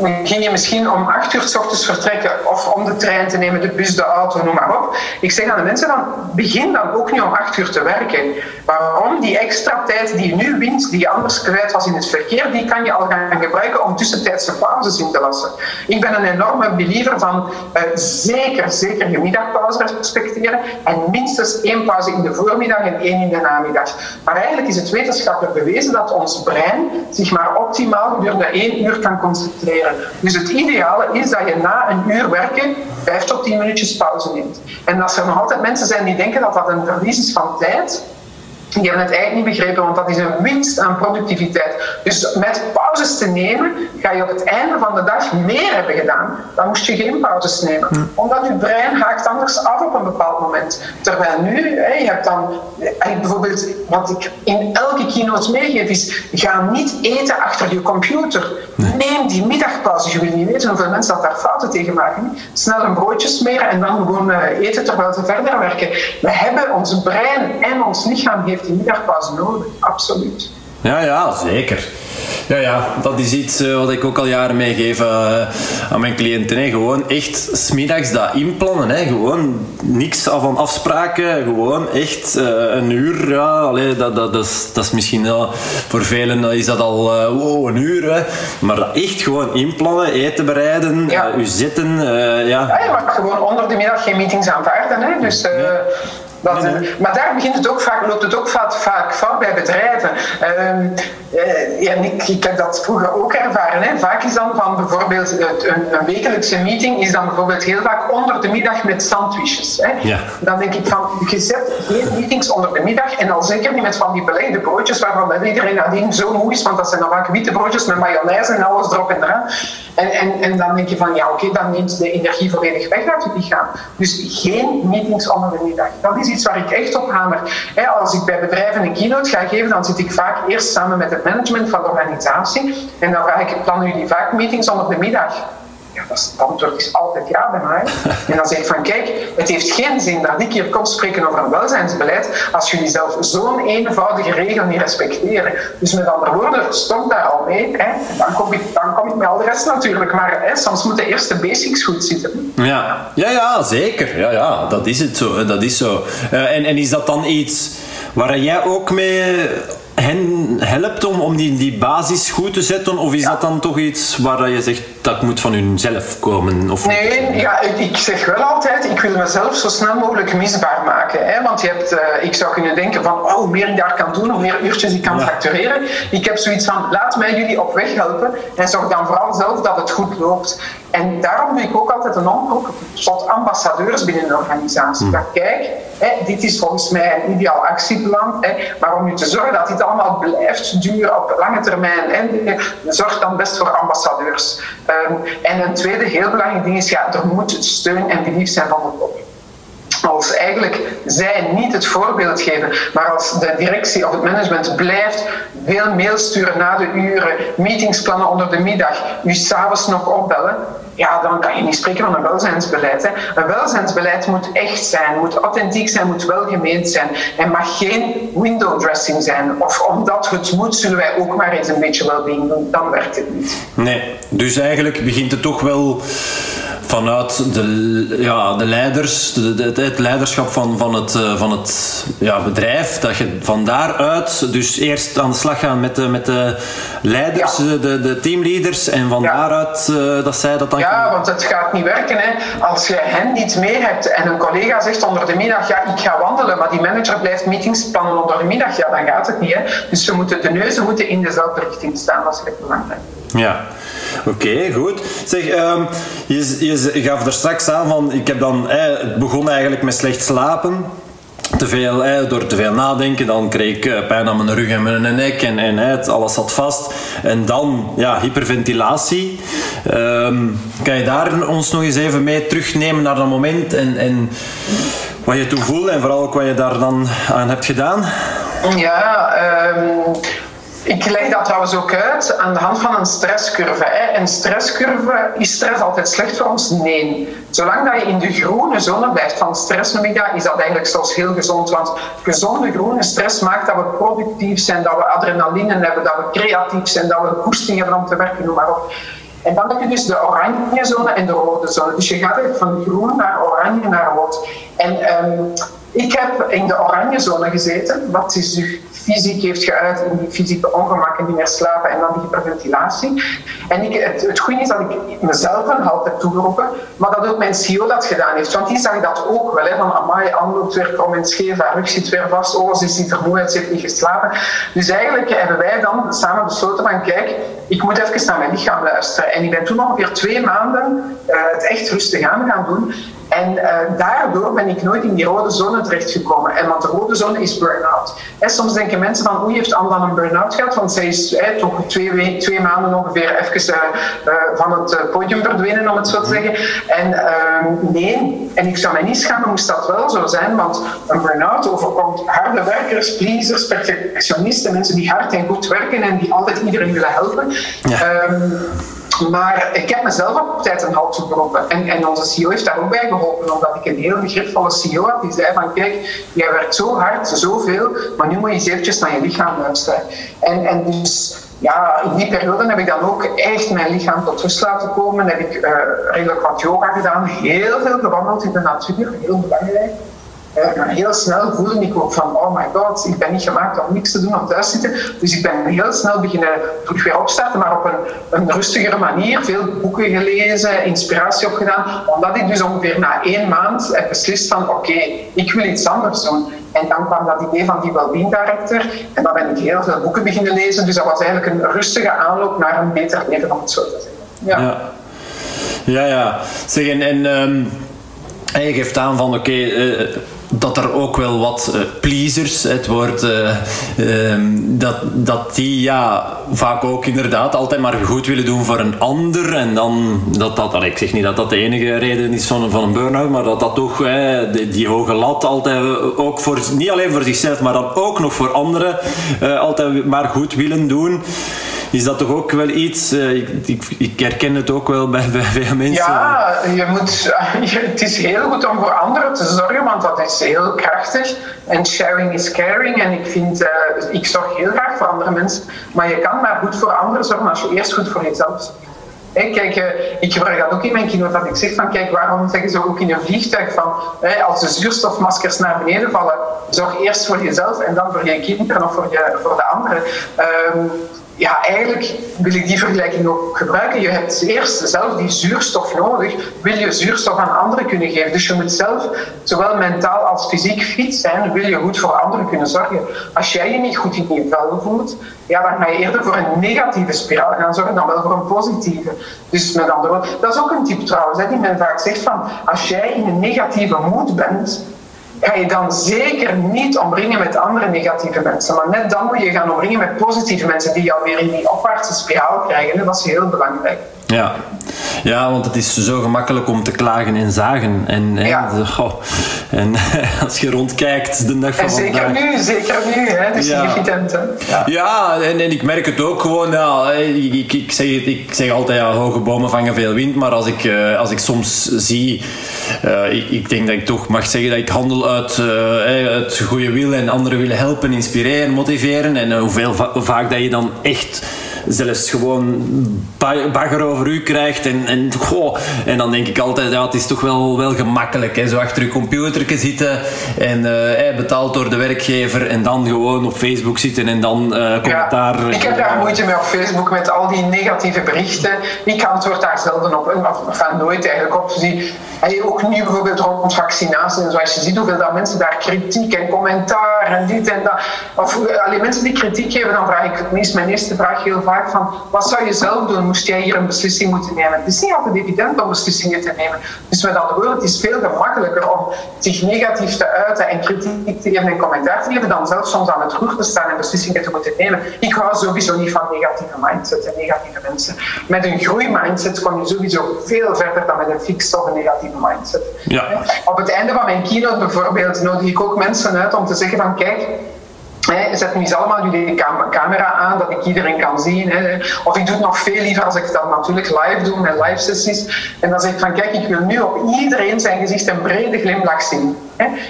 ging je misschien om acht uur s ochtends vertrekken of om de trein te nemen, de bus, de auto, noem maar op. Ik zeg aan de mensen dan, begin dan ook niet om acht uur te werken. Waarom? Die extra tijd die je nu wint, die je anders kwijt was in het verkeer, die kan je al gaan gebruiken om tussentijdse pauzes in te lassen. Ik ben een enorme believer van uh, zeker, zeker je middagpauze respecteren en minstens één pauze in de voormiddag en één in de namiddag. Maar eigenlijk is het wetenschappelijk bewezen dat ons brein zich maar optimaal gedurende één uur kan concentreren. Dus het ideale is dat je na een uur werken vijf tot tien minuutjes pauze neemt. En als er nog altijd mensen zijn die denken dat dat een verlies is van tijd, die hebben het eigenlijk niet begrepen, want dat is een winst aan productiviteit. Dus met pauzes te nemen, ga je op het einde van de dag meer hebben gedaan. Dan moest je geen pauzes nemen. Omdat je brein haakt anders af op een bepaald moment. Terwijl nu, hè, je hebt dan bijvoorbeeld, wat ik in elke keynote meegeef, is ga niet eten achter je computer. Neem die middagpauze. Je wil niet weten hoeveel mensen dat daar fouten tegen maken. Snel een broodje smeren en dan gewoon eten terwijl ze verder werken. We hebben ons brein en ons lichaam heeft die middagpauze nodig, absoluut. Ja, ja, zeker. Ja, ja, dat is iets uh, wat ik ook al jaren meegeef uh, aan mijn cliënten. Hè. Gewoon echt smiddags dat inplannen. Hè. Gewoon niks van afspraken. Gewoon echt uh, een uur. Ja, allee, dat, dat, dat, is, dat is misschien voor velen is dat al wow, een uur. Hè. Maar dat echt gewoon inplannen, eten bereiden, ja. u zitten. ja. ja, je mag gewoon onder de middag geen meetings aanvaarden. Hè. Dus, ja. Dat, nee, nee. Maar daar begint het ook vaak, loopt het ook vaak, vaak fout bij bedrijven. Um, uh, ja, ik, ik, heb dat vroeger ook ervaren. Hè. Vaak is dan van bijvoorbeeld een, een, wekelijkse meeting is dan bijvoorbeeld heel vaak onder de middag met sandwiches. Hè. Ja. Dan denk ik van, je zet geen meetings onder de middag en al zeker niet met van die belegde broodjes waarvan iedereen nadien zo moe is, want dat zijn dan vaak witte broodjes met mayonaise en alles erop en eraan. En, en, en dan denk je van, ja oké, dan neemt de energie volledig weg uit je lichaam. Dus geen meetings onder de middag. Dat is iets waar ik echt op hamer. Als ik bij bedrijven een keynote ga geven, dan zit ik vaak eerst samen met het management van de organisatie en dan vraag ik, plannen jullie vaak meetings onder de middag? Ja, dat is, het antwoord is altijd ja bij mij. En dan zeg ik van, kijk, het heeft geen zin dat ik hier kom spreken over een welzijnsbeleid als jullie zelf zo'n eenvoudige regel niet respecteren. Dus met andere woorden, stop daar al mee. Hè. Dan, kom ik, dan kom ik met al de rest natuurlijk. Maar hè, soms moeten eerst de basics goed zitten. Ja, ja, ja zeker. Ja, ja, dat is het zo. Dat is zo. Uh, en, en is dat dan iets waar jij ook mee hen helpt om, om die, die basis goed te zetten? Of is ja. dat dan toch iets waar je zegt dat moet van hunzelf komen? Of nee, ja, ik zeg wel altijd, ik wil mezelf zo snel mogelijk misbaar maken. Hè? Want je hebt, uh, ik zou kunnen denken van, oh, hoe meer ik daar kan doen, hoe meer uurtjes ik kan ja. factureren. Ik heb zoiets van, laat mij jullie op weg helpen en zorg dan vooral zelf dat het goed loopt. En daarom doe ik ook altijd een oproep tot ambassadeurs binnen een organisatie. Dat kijk, hè, dit is volgens mij een ideaal actieplan, hè, maar om nu te zorgen dat dit allemaal blijft duren op lange termijn, hè, zorg dan best voor ambassadeurs. Um, en een tweede heel belangrijk ding is, ja, er moet steun en belief zijn van de top als eigenlijk zij niet het voorbeeld geven, maar als de directie of het management blijft veel mails sturen na de uren, meetingsplannen onder de middag, u s'avonds nog opbellen, ja, dan kan je niet spreken van een welzijnsbeleid. Hè. Een welzijnsbeleid moet echt zijn, moet authentiek zijn, moet welgemeend zijn en mag geen window dressing zijn. Of omdat het moet, zullen wij ook maar eens een beetje well-being doen. Dan werkt het niet. Nee, dus eigenlijk begint het toch wel vanuit de, ja, de leiders, de, de, het leiderschap van, van het, van het ja, bedrijf, dat je van daaruit dus eerst aan de slag gaat met de, met de leiders, ja. de, de teamleaders, en van ja. daaruit uh, dat zij dat dan Ja, want het gaat niet werken. Hè. Als je hen niet mee hebt en een collega zegt onder de middag, ja, ik ga wandelen, maar die manager blijft meetings plannen onder de middag, ja, dan gaat het niet. Hè. Dus ze moeten, de neuzen moeten in dezelfde richting staan, dat is echt belangrijk. Ja. Oké, goed. Zeg, um, je, je gaf er straks aan van, ik heb dan, het begon eigenlijk met slecht slapen. te veel, door te veel nadenken, dan kreeg ik eh, pijn aan mijn rug en mijn nek en, en alles zat vast. En dan, ja, hyperventilatie. Ehm, kan je daar ons nog eens even mee terugnemen naar dat moment en, en wat je toen voelde en vooral ook wat je daar dan aan hebt gedaan? Ja, um, ik leg dat trouwens ook uit aan de hand van een stresscurve. Hè. Een stresscurve, is stress altijd slecht voor ons? Nee. Zolang dat je in de groene zone blijft van stress, is dat eigenlijk zelfs heel gezond. Want gezonde groene stress maakt dat we productief zijn, dat we adrenaline hebben, dat we creatief zijn, dat we goesting hebben om te werken, noem maar op. En dan heb je dus de oranje zone en de rode zone. Dus je gaat van groen naar oranje naar rood. En um, ik heb in de oranje zone gezeten, wat zich fysiek heeft geuit in die fysieke ongemakken, die meer slapen en dan die hyperventilatie. En ik, het, het goede is dat ik mezelf een halt heb toegeroepen, maar dat ook mijn CEO dat gedaan heeft. Want die zag dat ook wel, hè, van amai, Anne loopt weer en scheef, haar rug zit weer vast, oh, ze ziet er moe ze heeft niet geslapen. Dus eigenlijk hebben wij dan samen besloten van, kijk, ik moet even naar mijn lichaam luisteren. En ik ben toen ongeveer twee maanden uh, het echt rustig aan gaan doen. En uh, daardoor ben ik nooit in die rode zone terechtgekomen. En want de rode zone is burn-out. En soms denken mensen van, hoe heeft Anne dan een burn-out gehad? Want zij is hè, toch twee, twee maanden ongeveer even uh, uh, van het podium verdwenen, om het zo te zeggen. En ehm, nee, en ik zou mij niet schamen, moest dat wel zo zijn. Want een burn-out overkomt harde werkers, pleasers, perfectionisten, mensen die hard en goed werken en die altijd iedereen willen helpen. Ja. Um, maar ik heb mezelf op tijd een halt geroepen. En, en onze CEO heeft daar ook bij geholpen, omdat ik een heel begripvolle CEO had. Die zei van, kijk, jij werkt zo hard, zoveel, maar nu moet je eens eventjes naar je lichaam luisteren. En, en dus ja, in die periode heb ik dan ook echt mijn lichaam tot rust laten komen. Heb ik uh, redelijk wat yoga gedaan, heel veel gewandeld in de natuur, heel belangrijk. Uh, heel snel voelde ik ook van, oh my god, ik ben niet gemaakt om niks te doen, om thuis te zitten. Dus ik ben heel snel beginnen terug weer opstarten, maar op een, een rustigere manier. Veel boeken gelezen, inspiratie opgedaan. Omdat ik dus ongeveer na één maand heb beslist van, oké, ik wil iets anders doen. En dan kwam dat idee van die well director. En dan ben ik heel veel boeken beginnen lezen. Dus dat was eigenlijk een rustige aanloop naar een beter leven, om het zo te zeggen. Ja, ja. Ja, ja. Zeg, en, en um, je geeft aan van, oké, uh, dat er ook wel wat uh, pleasers, het woord, uh, um, dat, dat die ja, vaak ook inderdaad altijd maar goed willen doen voor een ander. En dan, dat dat, ik zeg niet dat dat de enige reden is van, van een burn-out, maar dat dat toch die, hoge lat altijd ook voor, niet alleen voor zichzelf, maar dan ook nog voor anderen altijd maar goed willen doen is dat toch ook wel iets, uh, ik, ik, ik, herken het ook wel bij, bij veel mensen. Ja, je moet, het is heel goed om voor anderen te zorgen, want dat is heel krachtig. En sharing is caring. En ik vind, uh, ik zorg heel graag voor andere mensen. Maar je kan maar goed voor anderen zorgen als je eerst goed voor jezelf. Hey, kijk, uh, ik gebruik dat ook in mijn keynote, dat ik zeg van kijk, waarom zeggen ze ook in een vliegtuig van als de zuurstofmaskers naar beneden vallen, zorg eerst voor jezelf en dan voor je kinderen of voor, je, voor de anderen. Um, ja, eigenlijk wil ik die vergelijking ook gebruiken. Je hebt eerst zelf die zuurstof nodig, wil je zuurstof aan anderen kunnen geven. Dus je moet zelf, zowel mentaal als fysiek fit zijn, wil je goed voor anderen kunnen zorgen. Als jij je niet goed in je vel voelt, ja, dan ga je eerder voor een negatieve spiraal gaan zorgen dan wel voor een positieve. Dus met andere woorden, dat is ook een tip trouwens, hè, die men vaak zegt van, als jij in een negatieve moed bent, ga je dan zeker niet omringen met andere negatieve mensen. Maar net dan moet je gaan omringen met positieve mensen die jou weer in die opwaartse spiraal krijgen. dat is heel belangrijk. Ja. ja, want het is zo gemakkelijk om te klagen en zagen. En, ja. en als je rondkijkt de dag van en zeker nu, zeker nu. Hè, dus ja. Ja, ja en, en ik merk het ook gewoon. Ja, ik, ik, zeg, ik zeg altijd, ja, hoge bomen vangen veel wind. Maar als ik, uh, als ik soms zie... Uh, ik, ik, denk dat ik toch mag zeggen dat ik handel uit, uh, uit goede wil en anderen willen helpen, inspireren, motiveren. En hoeveel va vaak dat je dan echt zelfs gewoon bagger over u krijgt. En, en, goh, en dan denk ik altijd, ja, het is toch wel, wel gemakkelijk. Hè? Zo achter uw computer zitten en uh, betaald door de werkgever. En dan gewoon op Facebook zitten en dan uh, commentaar. Ja, ik heb daar moeite mee op Facebook met al die negatieve berichten. Ik antwoord daar zelden op. Of, enfin, nooit eigenlijk op. Dus die, je ook nu bijvoorbeeld rond vaccinatie en zoals je ziet hoeveel dat mensen daar kritiek en commentaar en dit en dat. Of alleen mensen die kritiek geven, dan vraag ik het meest mijn eerste vraag heel vaak van wat zou je zelf doen? Moest jij hier een beslissing moeten nemen? Het is niet altijd evident om beslissingen te nemen. Dus met andere woorden, het is veel gemakkelijker om zich negatief te uiten en kritiek te geven en commentaar te geven dan zelf soms aan het roer te staan en beslissingen te moeten nemen. Ik hou sowieso niet van negatieve mindset en negatieve mensen. Met een groeimindset kom je sowieso veel verder dan met een fixed of een negatieve mindset. Ja. Op het einde van mijn keynote bijvoorbeeld nodig ik ook mensen uit om te zeggen van kijk, zet nu eens allemaal jullie camera aan, dat ik iedereen kan zien. Of ik doe het nog veel liever als ik dat natuurlijk live doe, met live sessies. En dan zeg ik van, kijk, ik wil nu op iedereen zijn gezicht een brede glimlach zien.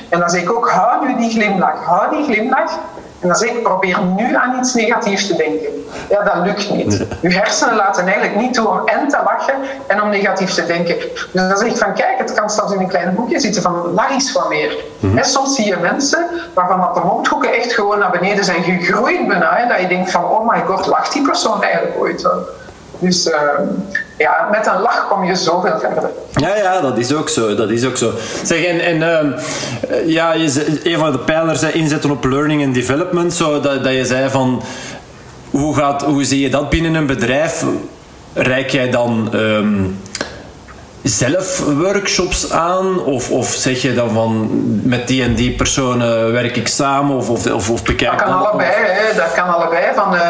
En dan zeg ik ook, hou nu die glimlach, hou die glimlach. En dan zeg ik, probeer nu aan iets negatiefs te denken. Ja, dat lukt niet. Je hersenen laten eigenlijk niet toe om en te lachen en om negatief te denken. Dus dan zeg ik van, kijk, het kan zelfs in een klein boekje zitten van, lach eens wat meer. Mm soms zie je mensen waarvan dat de mondhoeken echt gewoon naar beneden zijn gegroeid bijna. dat je denkt van, oh my god, lacht die persoon eigenlijk ooit wel? Dus uh, ja, met een lach kom je zoveel verder. Ja, ja, dat is ook zo. Dat is ook zo. Zeg, en, en uh, ja, je, een van de pijlers inzetten op learning and development. Zo, dat, je zei van, hoe, gaat, hoe zie je dat binnen een bedrijf? Rijk jij dan... Um, zelf workshops aan? Of, of zeg je dan van met die en die personen werk ik samen? Of, of, of, of bekijk dat? Kan allebei, hè. dat kan allebei. Van, uh,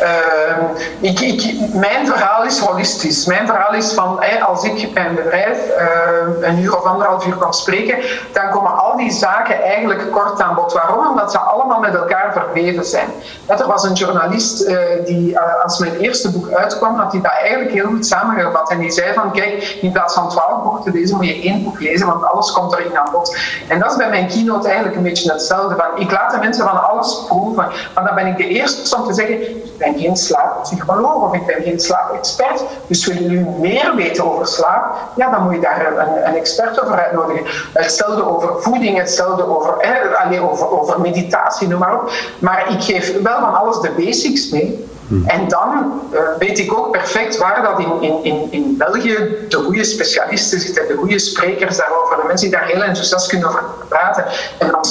uh, ik, ik, mijn verhaal is holistisch. Mijn verhaal is van hey, als ik bij een bedrijf uh, een uur of anderhalf uur kan spreken, dan komen al die zaken eigenlijk kort aan bod. Waarom? Omdat ze allemaal met elkaar verweven zijn. er was een journalist die als mijn eerste boek uitkwam, had hij dat eigenlijk heel goed samengevat. En die zei van kijk, in plaats van twaalf boeken te lezen, moet je één boek lezen, want alles komt erin aan bod. En dat is bij mijn keynote eigenlijk een beetje hetzelfde. Van, ik laat de mensen van alles proeven, want dan ben ik de eerste om te zeggen, ik ben geen slaappsycholoog of ik ben geen slaapexpert, dus wil je meer weten over slaap, ja, dan moet je daar een, een expert over uitnodigen. Hetzelfde over voeding, hetzelfde over, eh, over, over meditatie, noem maar op. Maar ik geef wel van alles de basics mee. En dan uh, weet ik ook perfect waar dat in, in, in, in België de goede specialisten zitten, de goede sprekers daarover, de mensen die daar heel enthousiast kunnen over praten. En dan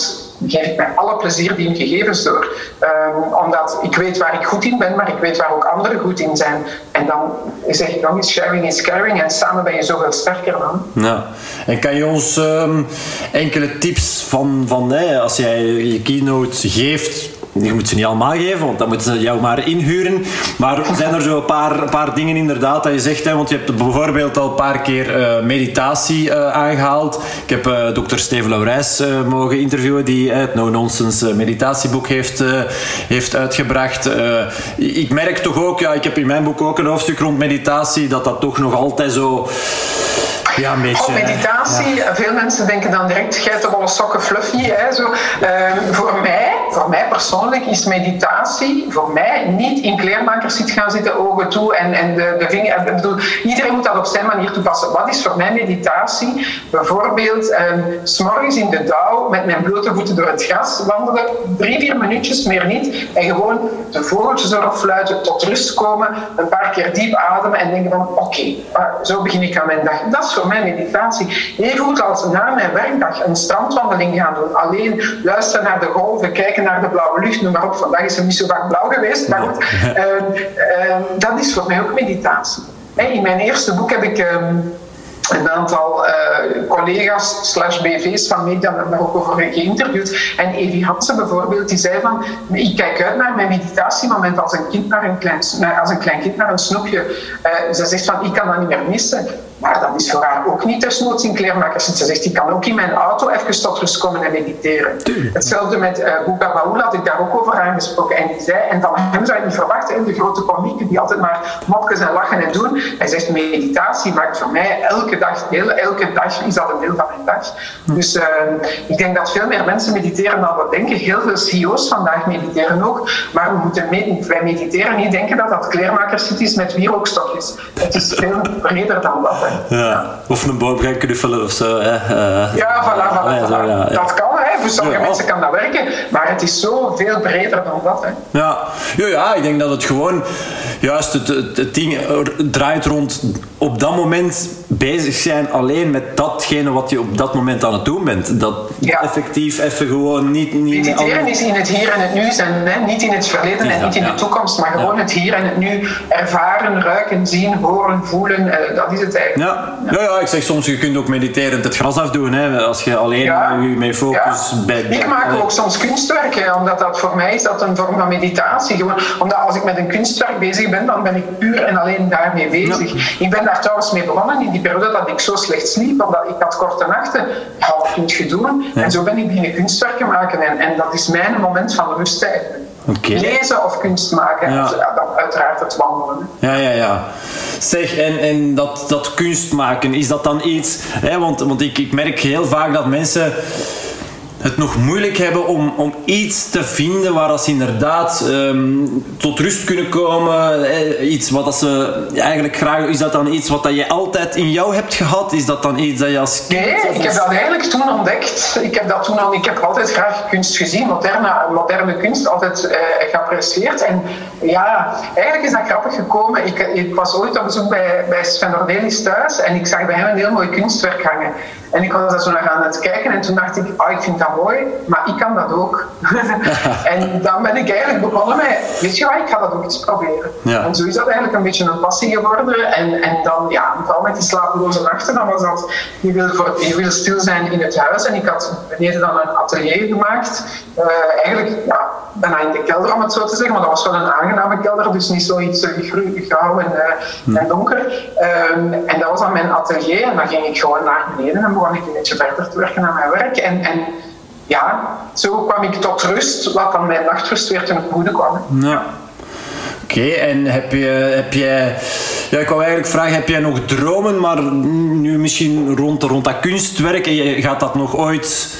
geef ik met alle plezier die gegevens door. Um, omdat ik weet waar ik goed in ben, maar ik weet waar ook anderen goed in zijn. En dan zeg ik nog eens, sharing is caring en samen ben je zoveel sterker dan. Ja. En kan je ons um, enkele tips van, van als jij je keynote geeft je moet ze niet allemaal geven, want dan moeten ze jou maar inhuren. Maar zijn er zo een paar, paar dingen inderdaad dat je zegt, hè, want je hebt bijvoorbeeld al een paar keer uh, meditatie uh, aangehaald. Ik heb uh, dokter Steven Laurijs mogen interviewen, die het No Nonsense meditatieboek heeft, heeft uitgebracht. ik merk toch ook, ja, ik heb in mijn boek ook een hoofdstuk rond meditatie, dat dat toch nog altijd zo ja, een beetje. meditatie, veel mensen denken dan direct geitenwolle sokken fluffy. Hè, zo. Ehm, voor, mij, voor mij persoonlijk is meditatie voor mij niet in kleermakers zit gaan zitten, ogen toe en, en de, de vinger. Ik bedoel, iedereen moet dat op zijn manier toepassen. Wat is voor mij meditatie? Bijvoorbeeld, um, s'morgens in de dauw met mijn blote voeten door het gras wandelen, drie, vier minuutjes, meer niet. En gewoon de vogeltjes erop fluiten, tot rust komen, een paar keer diep ademen en denken van oké, zo begin ik aan mijn dag. Dat is voor mij meditatie. Even goed als na mijn werkdag een strandwandeling gaan doen. Alleen luisteren naar de golven, kijken naar de blauwe lucht, noem maar op. Vandaag is het niet zo vaak blauw geweest, maar goed. Uh, uh, dat is voor mij ook meditatie. In mijn eerste boek heb ik... Ehm, een aantal uh, collega's slash BV's van media hebben daar ook over geïnterviewd. En Evi Hansen bijvoorbeeld, die zei van, ik kijk uit naar mijn meditatiemoment als een, kind naar een, klein, als een klein kind naar een snoepje. Uh, ze zegt van, ik kan dat niet meer missen. Maar dat is voor haar ook niet desnoods in kleermakers. Ze zegt, ik kan ook in mijn auto even tot rust komen en mediteren. Hetzelfde met uh, Bouba Baoul had ik daar ook over aangesproken. En die zei, en van hem zou je niet verwachten, de grote komieken die altijd maar mopjes en lachen en doen. Hij zegt, meditatie maakt voor mij elke dag deel. Elke dag is dat een deel van mijn dag. Dus uh, ik denk dat veel meer mensen mediteren dan we denken. Heel veel CEO's vandaag mediteren ook. Maar we moeten wij mediteren niet denken dat dat kleermakers is met wierookstokjes. Het is veel breder dan dat. Ja. Of een boom gaan knuffelen of zo. Hè. Uh, ja, voilà, voilà. Zo, ja, Dat kan, hè. voor sommige mensen kan dat werken, maar het is zo veel breder dan dat. Hè. Ja. Ja, ja, ik denk dat het gewoon juist het, het, het ding draait rond op dat moment bezig zijn alleen met datgene wat je op dat moment aan het doen bent. Dat Ja. effectief even gewoon niet... niet Mediteren is in het hier en het nu zijn, hè? niet in het verleden en niet in de toekomst, maar gewoon het hier en het nu ervaren, ruiken, zien, horen, voelen. eh, dat is het eigenlijk. Ja. Ja, ja, ik zeg soms, je kunt ook mediterend het gras afdoen. Hè, als je alleen Ja. je met focus Ja. bij... Ik maak ook soms kunstwerken, omdat dat voor mij is dat een vorm van meditatie. Gewoon, omdat als ik met een kunstwerk bezig ben, dan ben ik puur en alleen daarmee bezig. Ik ben daar trouwens mee begonnen in die periode dat ik zo slecht sliep, omdat ik had korte nachten. Ja, wat kun je doen? En zo ben ik beginnen kunstwerken maken. En, en dat is mijn moment van rust eigenlijk. Lezen of kunst maken. Ja. En dan uiteraard het wandelen. Ja, ja, ja. Zeg, en, en dat, dat kunst maken, is dat dan iets... Hè, want want ik, ik merk heel vaak dat mensen het nog moeilijk hebben om, om iets te vinden waar dat ze inderdaad ehm, tot rust kunnen komen. eh, Iets wat dat ze eigenlijk graag... Is dat dan iets wat dat je altijd in jou hebt gehad? Is dat dan iets dat je als kind... Nee, ik heb dat eigenlijk toen ontdekt. Ik heb, dat toen al, ik heb altijd graag kunst gezien, moderne, moderne kunst, altijd eh, geapprecieerd. En ja, eigenlijk is dat grappig gekomen. Ik, ik was ooit op bezoek bij, bij Sven Ordelis thuis en ik zag bij hem een heel mooi kunstwerk hangen. En ik was daar zo naar aan het kijken en toen dacht ik, ah, ik vind dat mooi, maar ik kan dat ook. en dan ben ik eigenlijk begonnen met, weet je wat, ik ga dat ook eens proberen. Ja. En zo is dat eigenlijk een beetje een passie geworden. En, en dan, ja, vooral met die slapeloze nachten, dan was dat, je wil, voor, je wil stil zijn in het huis. En ik had beneden dan een atelier gemaakt. Eh, eigenlijk, ja, bijna in de kelder om het zo te zeggen, maar dat was wel een aangename kelder, dus niet zoiets uh, gru- grauw en, eh, en donker. Ehm, en dat was dan mijn atelier en dan ging ik gewoon naar beneden en begon ik een beetje verder te werken aan mijn werk. En, en ja, zo kwam ik tot rust, wat dan mijn nachtrust weer ten goede kwam. Ja. Oké, en heb, je, heb jij... Ja, ik wou eigenlijk vragen, heb jij nog dromen, maar nu misschien rond, rond dat kunstwerk, en je, gaat dat nog ooit...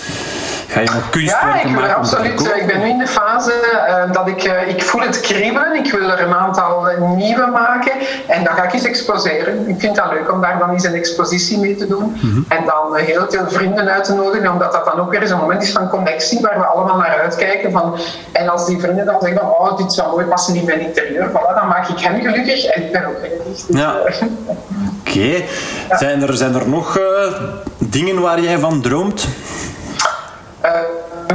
Ga je nog kunstwerken Ja, maken? absoluut. Ik ben nu in de fase eh, dat ik, eh, ik voel het kriebelen. Ik wil er een aantal eh, nieuwe maken. En dan ga ik eens exposeren. Ik vind dat leuk om daar dan eens een expositie mee te doen. En dan heel veel vrienden uit te nodigen. Omdat dat dan ook weer eens een moment is van connectie. Waar we allemaal naar uitkijken. Van, en als die vrienden dan zeggen van, oh, dit zou mooi passen in mijn interieur. Voilà, dan maak ik hen gelukkig. En ik ben ook gelukkig. Dus, Ja. Oké. Zijn, er, zijn er nog dingen waar jij van droomt? Eh,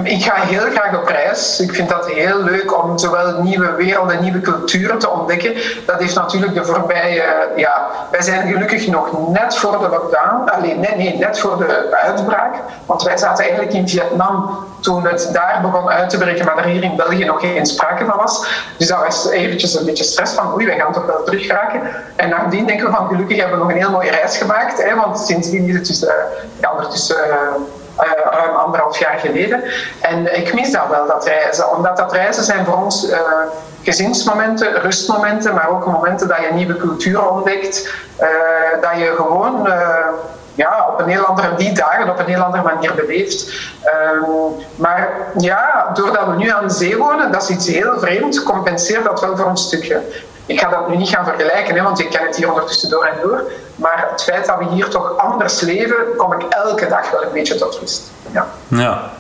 ik ga heel graag op reis. Ik vind dat heel leuk om zowel nieuwe werelden, nieuwe culturen te ontdekken. Dat heeft natuurlijk de voorbije... eh, ja, wij zijn gelukkig nog net voor de lockdown. Alleen, nee, nee, net voor de uitbraak. Want wij zaten eigenlijk in Vietnam toen het daar begon uit te breken, maar er hier in België nog geen sprake van was. Dus dat was eventjes een beetje stress van oei, wij gaan toch wel terug raken. En nadien denken we van gelukkig hebben we nog een heel mooie reis gemaakt. Hè, want sindsdien is het dus, eh, ja, ondertussen... eh, ruim anderhalf jaar geleden. En ik mis dat wel, dat reizen. Omdat dat reizen zijn voor ons eh, gezinsmomenten, rustmomenten, maar ook momenten dat je nieuwe culturen ontdekt. eh, dat je gewoon ja, op een heel andere, die dagen op een heel andere manier beleeft. Ehm, maar ja, doordat we nu aan de zee wonen, dat is iets heel vreemds, compenseert dat wel voor een stukje. Ik ga dat nu niet gaan vergelijken, hè, want ik ken het hier ondertussen door en door. Maar het feit dat we hier toch anders leven, kom ik elke dag wel een beetje tot rust. Ja. Ja.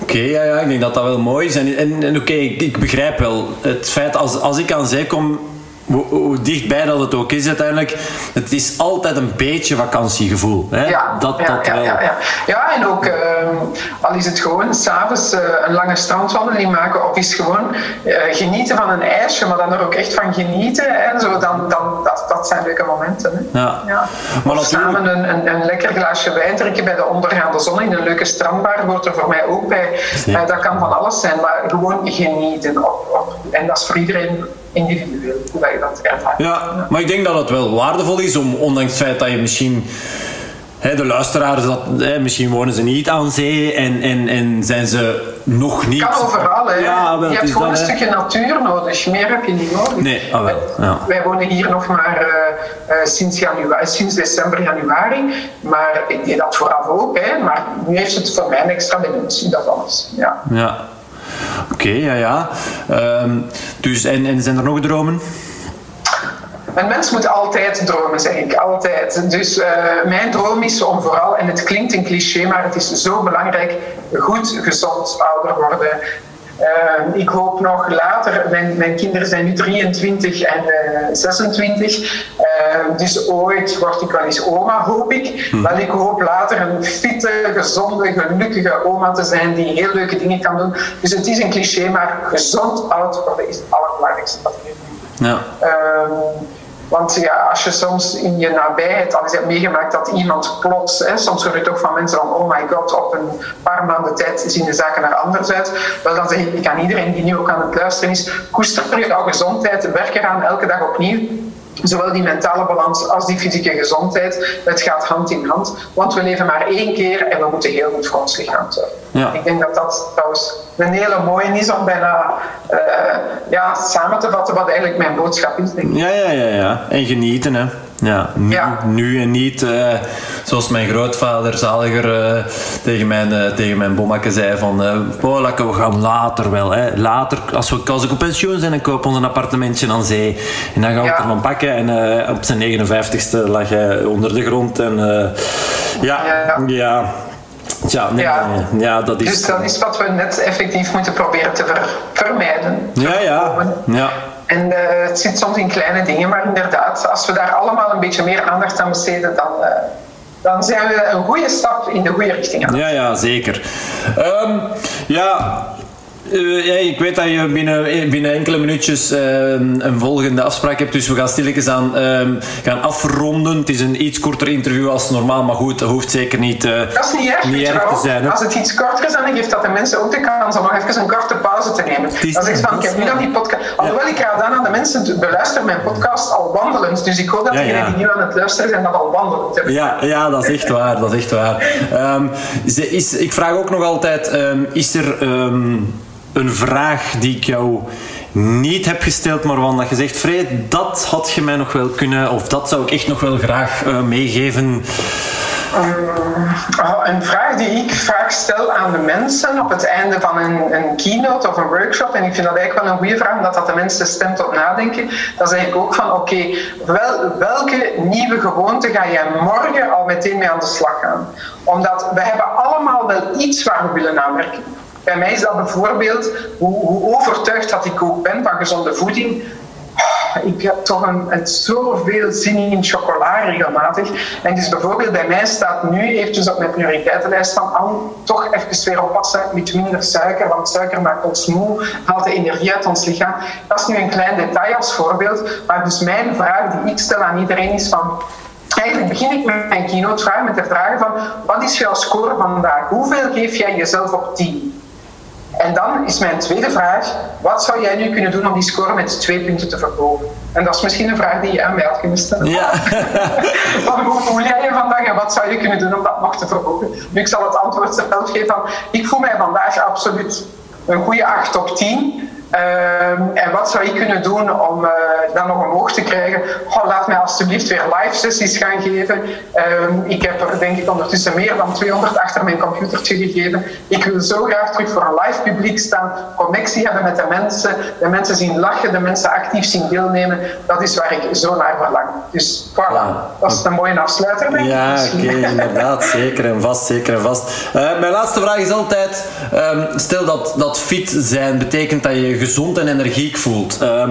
Oké, ja, ja, ik denk dat dat wel mooi is. En, en, oké, ik, ik begrijp wel. Het feit als, als ik aan zee kom, hoe, hoe dichtbij dat het ook is uiteindelijk, het is altijd een beetje vakantiegevoel. Hè? Ja, dat, ja, dat ja, ja, ja. ja, en ook ehm, al is het gewoon s'avonds uh, een lange strandwandeling maken of is gewoon uh, genieten van een ijsje, maar dan er ook echt van genieten. Hè, zo, dan, dan, dat, dat zijn leuke momenten. Hè. Ja. Ja. Maar of natuurlijk- samen een, een, een lekker glaasje wijn drinken bij de ondergaande zon in een leuke strandbar hoort er voor mij ook bij. Ja. Eh, dat kan van alles zijn, maar gewoon genieten. Op, op, en dat is voor iedereen individueel, hoe dat je dat ervaart. Ja, maar ik denk dat het wel waardevol is om, ondanks het feit dat je misschien. Hè, de luisteraars, dat, hè, misschien wonen ze niet aan zee en, en, en zijn ze nog niet. kan overal. Hè. Ja, wel, je hebt gewoon dat, een stukje natuur nodig. Meer heb je niet nodig. Nee, ah, wel, ja. Wij wonen hier nog maar eh, eh, sinds, januari, sinds december, januari. Maar ik deed dat vooraf ook. Hè. Maar nu heeft het voor mij een extra dimensie, dat alles. Ja. Ja. Oké, ja, ja. Ehm, dus, en, en zijn er nog dromen? Een mens moet altijd dromen, zeg ik. Altijd. Dus eh, mijn droom is om vooral, en het klinkt een cliché, maar het is zo belangrijk, goed, gezond ouder worden. Uh, ik hoop nog later, mijn, mijn, kinderen zijn nu 23 en uh, 26, uh, dus ooit word ik wel eens oma, hoop ik. Hm. Maar ik hoop later een fitte, gezonde, gelukkige oma te zijn die heel leuke dingen kan doen. Dus het is een cliché, maar gezond oud worden is het allerbelangrijkste wat ik Ja. Ehm, want ja, als je soms in je nabijheid al eens hebt meegemaakt dat iemand plots, hè, soms hoor je toch van mensen van oh my god, op een paar maanden tijd zien de zaken er anders uit. Wel, dan zeg ik aan iedereen die nu ook aan het luisteren is, koester je jouw gezondheid, werk eraan elke dag opnieuw. Zowel die mentale balans als die fysieke gezondheid. Het gaat hand in hand, want we leven maar één keer en we moeten heel goed voor ons lichaam zorgen. Ja. Ik denk dat dat trouwens een hele mooie is om bijna uh, ja, samen te vatten wat eigenlijk mijn boodschap is. Denk ik. Ja, ja, ja, ja. En genieten, hè. Ja, nu, Ja. nu en niet uh, zoals mijn grootvader zaliger uh, tegen mijn, uh, tegen mijn zei van laten we gaan later wel. Hè. Later, als, we, als ik op pensioen zijn en koop ons een appartementje aan zee. En dan gaan we Ja. het ervan pakken. En op zijn 59ste lag hij onder de grond. En ja, ja. Ja. Tja, nee, Ja. nee. ja, dat is... Dus dat is wat we net effectief moeten proberen te ver- Ja, ja. En eh, het zit soms in kleine dingen, maar inderdaad, als we daar allemaal een beetje meer aandacht aan besteden, dan, eh, dan zijn we een goede stap in de goede richting aan. Ja, ja, zeker. Ehm, ja, eh, ja, ik weet dat je binnen, binnen enkele minuutjes eh, een volgende afspraak hebt, dus we gaan stilletjes aan ehm, gaan afronden. Het is een iets korter interview als normaal, maar goed, dat hoeft zeker niet, eh, Dat is niet erg, niet te zijn. hè. Als het iets korter is, dan geeft dat de mensen ook de kans om nog even een korte pauze te nemen. Dan zeg je van, ik heb nu dan die podcast... Alhoewel, ik raad aan aan de mensen, te beluisteren mijn podcast al wandelend. Dus ik hoop dat Ja, die nu aan het luisteren zijn, dat al wandelend hebben. Ja, ja, dat is echt waar. Dat is echt waar. Ehm, is, ik vraag ook nog altijd: ehm, is er ehm, een vraag die ik jou niet heb gesteld, maar waarvan je zegt: Fred, dat had je mij nog wel kunnen, of dat zou ik echt nog wel graag eh, meegeven? Oh, een vraag die ik vaak stel aan de mensen op het einde van een, een keynote of een workshop, en ik vind dat eigenlijk wel een goede vraag, omdat dat de mensen stemt tot nadenken, dan zeg ik ook van oké, wel, welke nieuwe gewoonte ga jij morgen al meteen mee aan de slag gaan? Omdat we hebben allemaal wel iets waar we willen aan werken. Bij mij is dat bijvoorbeeld hoe, hoe overtuigd dat ik ook ben van gezonde voeding, ik heb toch een, een zoveel zin in chocola regelmatig. En dus bijvoorbeeld bij mij staat nu eventjes op mijn prioriteitenlijst van aan toch even weer oppassen met minder suiker, want suiker maakt ons moe, haalt de energie uit ons lichaam. Dat is nu een klein detail als voorbeeld, maar dus mijn vraag die ik stel aan iedereen is van Eigenlijk begin ik met mijn keynote vraag met de vraag van wat is jouw score vandaag? Hoeveel geef jij jezelf op 10? En dan is mijn tweede vraag, wat zou jij nu kunnen doen om die score met twee punten te verhogen? En dat is misschien een vraag die je aan mij had kunnen stellen. Ja. Hoe voel jij je vandaag en wat zou je kunnen doen om dat nog te verhogen? Nu, ik zal het antwoord zelf geven van, ik voel mij vandaag absoluut een goede 8 op 10. Ehm, en wat zou ik kunnen doen om eh, dat nog omhoog te krijgen? Goh, laat mij alsjeblieft weer live sessies gaan geven. Ehm, ik heb er denk ik ondertussen meer dan 200 achter mijn computertje gegeven. Ik wil zo graag terug voor een live publiek staan, connectie hebben met de mensen, de mensen zien lachen, de mensen actief zien deelnemen. Dat is waar ik zo naar verlang. Dus voilà, dat is een mooie afsluiter. denk ik Ja, oké, inderdaad. Zeker en vast, zeker en vast. Eh, mijn laatste vraag is altijd: ehm, stel dat, dat fit zijn betekent dat je je gezond en energiek voelt. Ehm,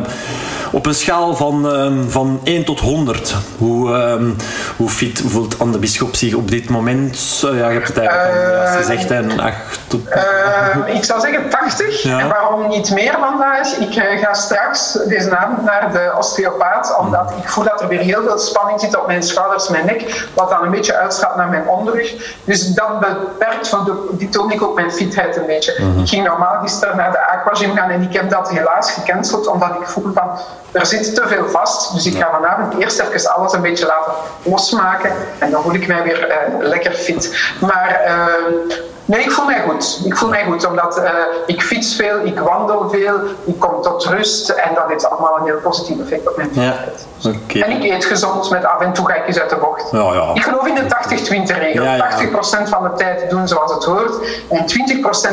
op een schaal van, ehm, van 1 tot 100, hoe, ehm, hoe fit voelt Anne Bisschop zich op dit moment? Eh, ja, je hebt het eigenlijk al juist gezegd, een 8 tot. Eh, ik zou zeggen 80. Ja. En waarom niet meer vandaag? Ik eh, ga straks deze avond naar de osteopaat, omdat ik voel dat er weer heel veel spanning zit op mijn schouders, mijn nek, wat dan een beetje uitschat naar mijn onderrug. Dus dat beperkt, van de, die toon ik ook mijn fitheid een beetje. Ik ging normaal gisteren naar de aquagym gaan en ik heb dat helaas gecanceld, omdat ik voel van er zit te veel vast. Dus ik ga vanavond eerst even alles een beetje laten losmaken en dan voel ik mij weer eh, lekker fit. Maar eh, Nee, ik voel mij goed. Ik voel mij goed, omdat eh, ik fiets veel, ik wandel veel, ik kom tot rust en dat heeft allemaal een heel positief effect op mijn Ja, fitheid. oké. En ik eet gezond, met af en toe ga ik eens uit de bocht. Ja, ja. Ik geloof in de 80-20 regel. Ja, ja. 80% van de tijd doen zoals het hoort en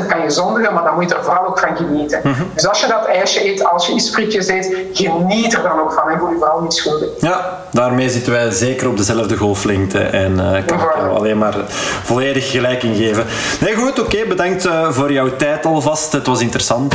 20% kan je zondigen, maar dan moet je er vooral ook van genieten. Mhm. Dus als je dat ijsje eet, als je iets frietjes eet, geniet er dan ook van en voel je vooral niet schuldig. Ja, daarmee zitten wij zeker op dezelfde golflengte en eh, kan ik Voilà. jou alleen maar volledig gelijk in geven. Nee, goed, oké. bedankt uh, voor jouw tijd alvast. Het was interessant.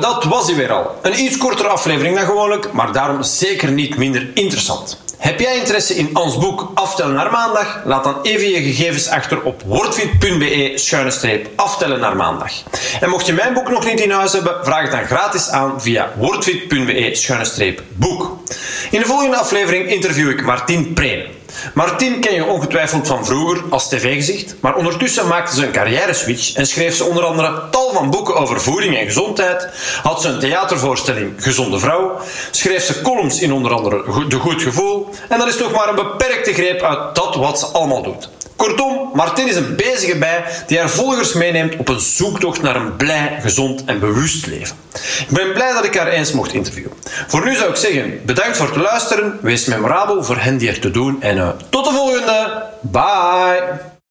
Dat was hij weer al. Een iets kortere aflevering dan gewoonlijk, maar daarom zeker niet minder interessant. Heb jij interesse in ons boek Aftellen naar maandag? Laat dan even je gegevens achter op wordfit.be schuine aftellen naar maandag. En mocht je mijn boek nog niet in huis hebben, vraag het dan gratis aan via wordfit.be schuine boek. In de volgende aflevering interview ik Martin Preen. Martin ken je ongetwijfeld van vroeger als tv-gezicht, maar ondertussen maakte ze een carrière-switch en schreef ze onder andere tal van boeken over voeding en gezondheid, had ze een theatervoorstelling Gezonde Vrouw, schreef ze columns in onder andere De Goed Gevoel en dat is nog maar een beperkte greep uit dat wat ze allemaal doet. Kortom, Martin is een bezige bij die haar volgers meeneemt op een zoektocht naar een blij, gezond en bewust leven. Ik ben blij dat ik haar eens mocht interviewen. Voor nu zou ik zeggen, bedankt voor het luisteren, wees memorabel voor hen die er te doen en uh, tot de volgende. Bye!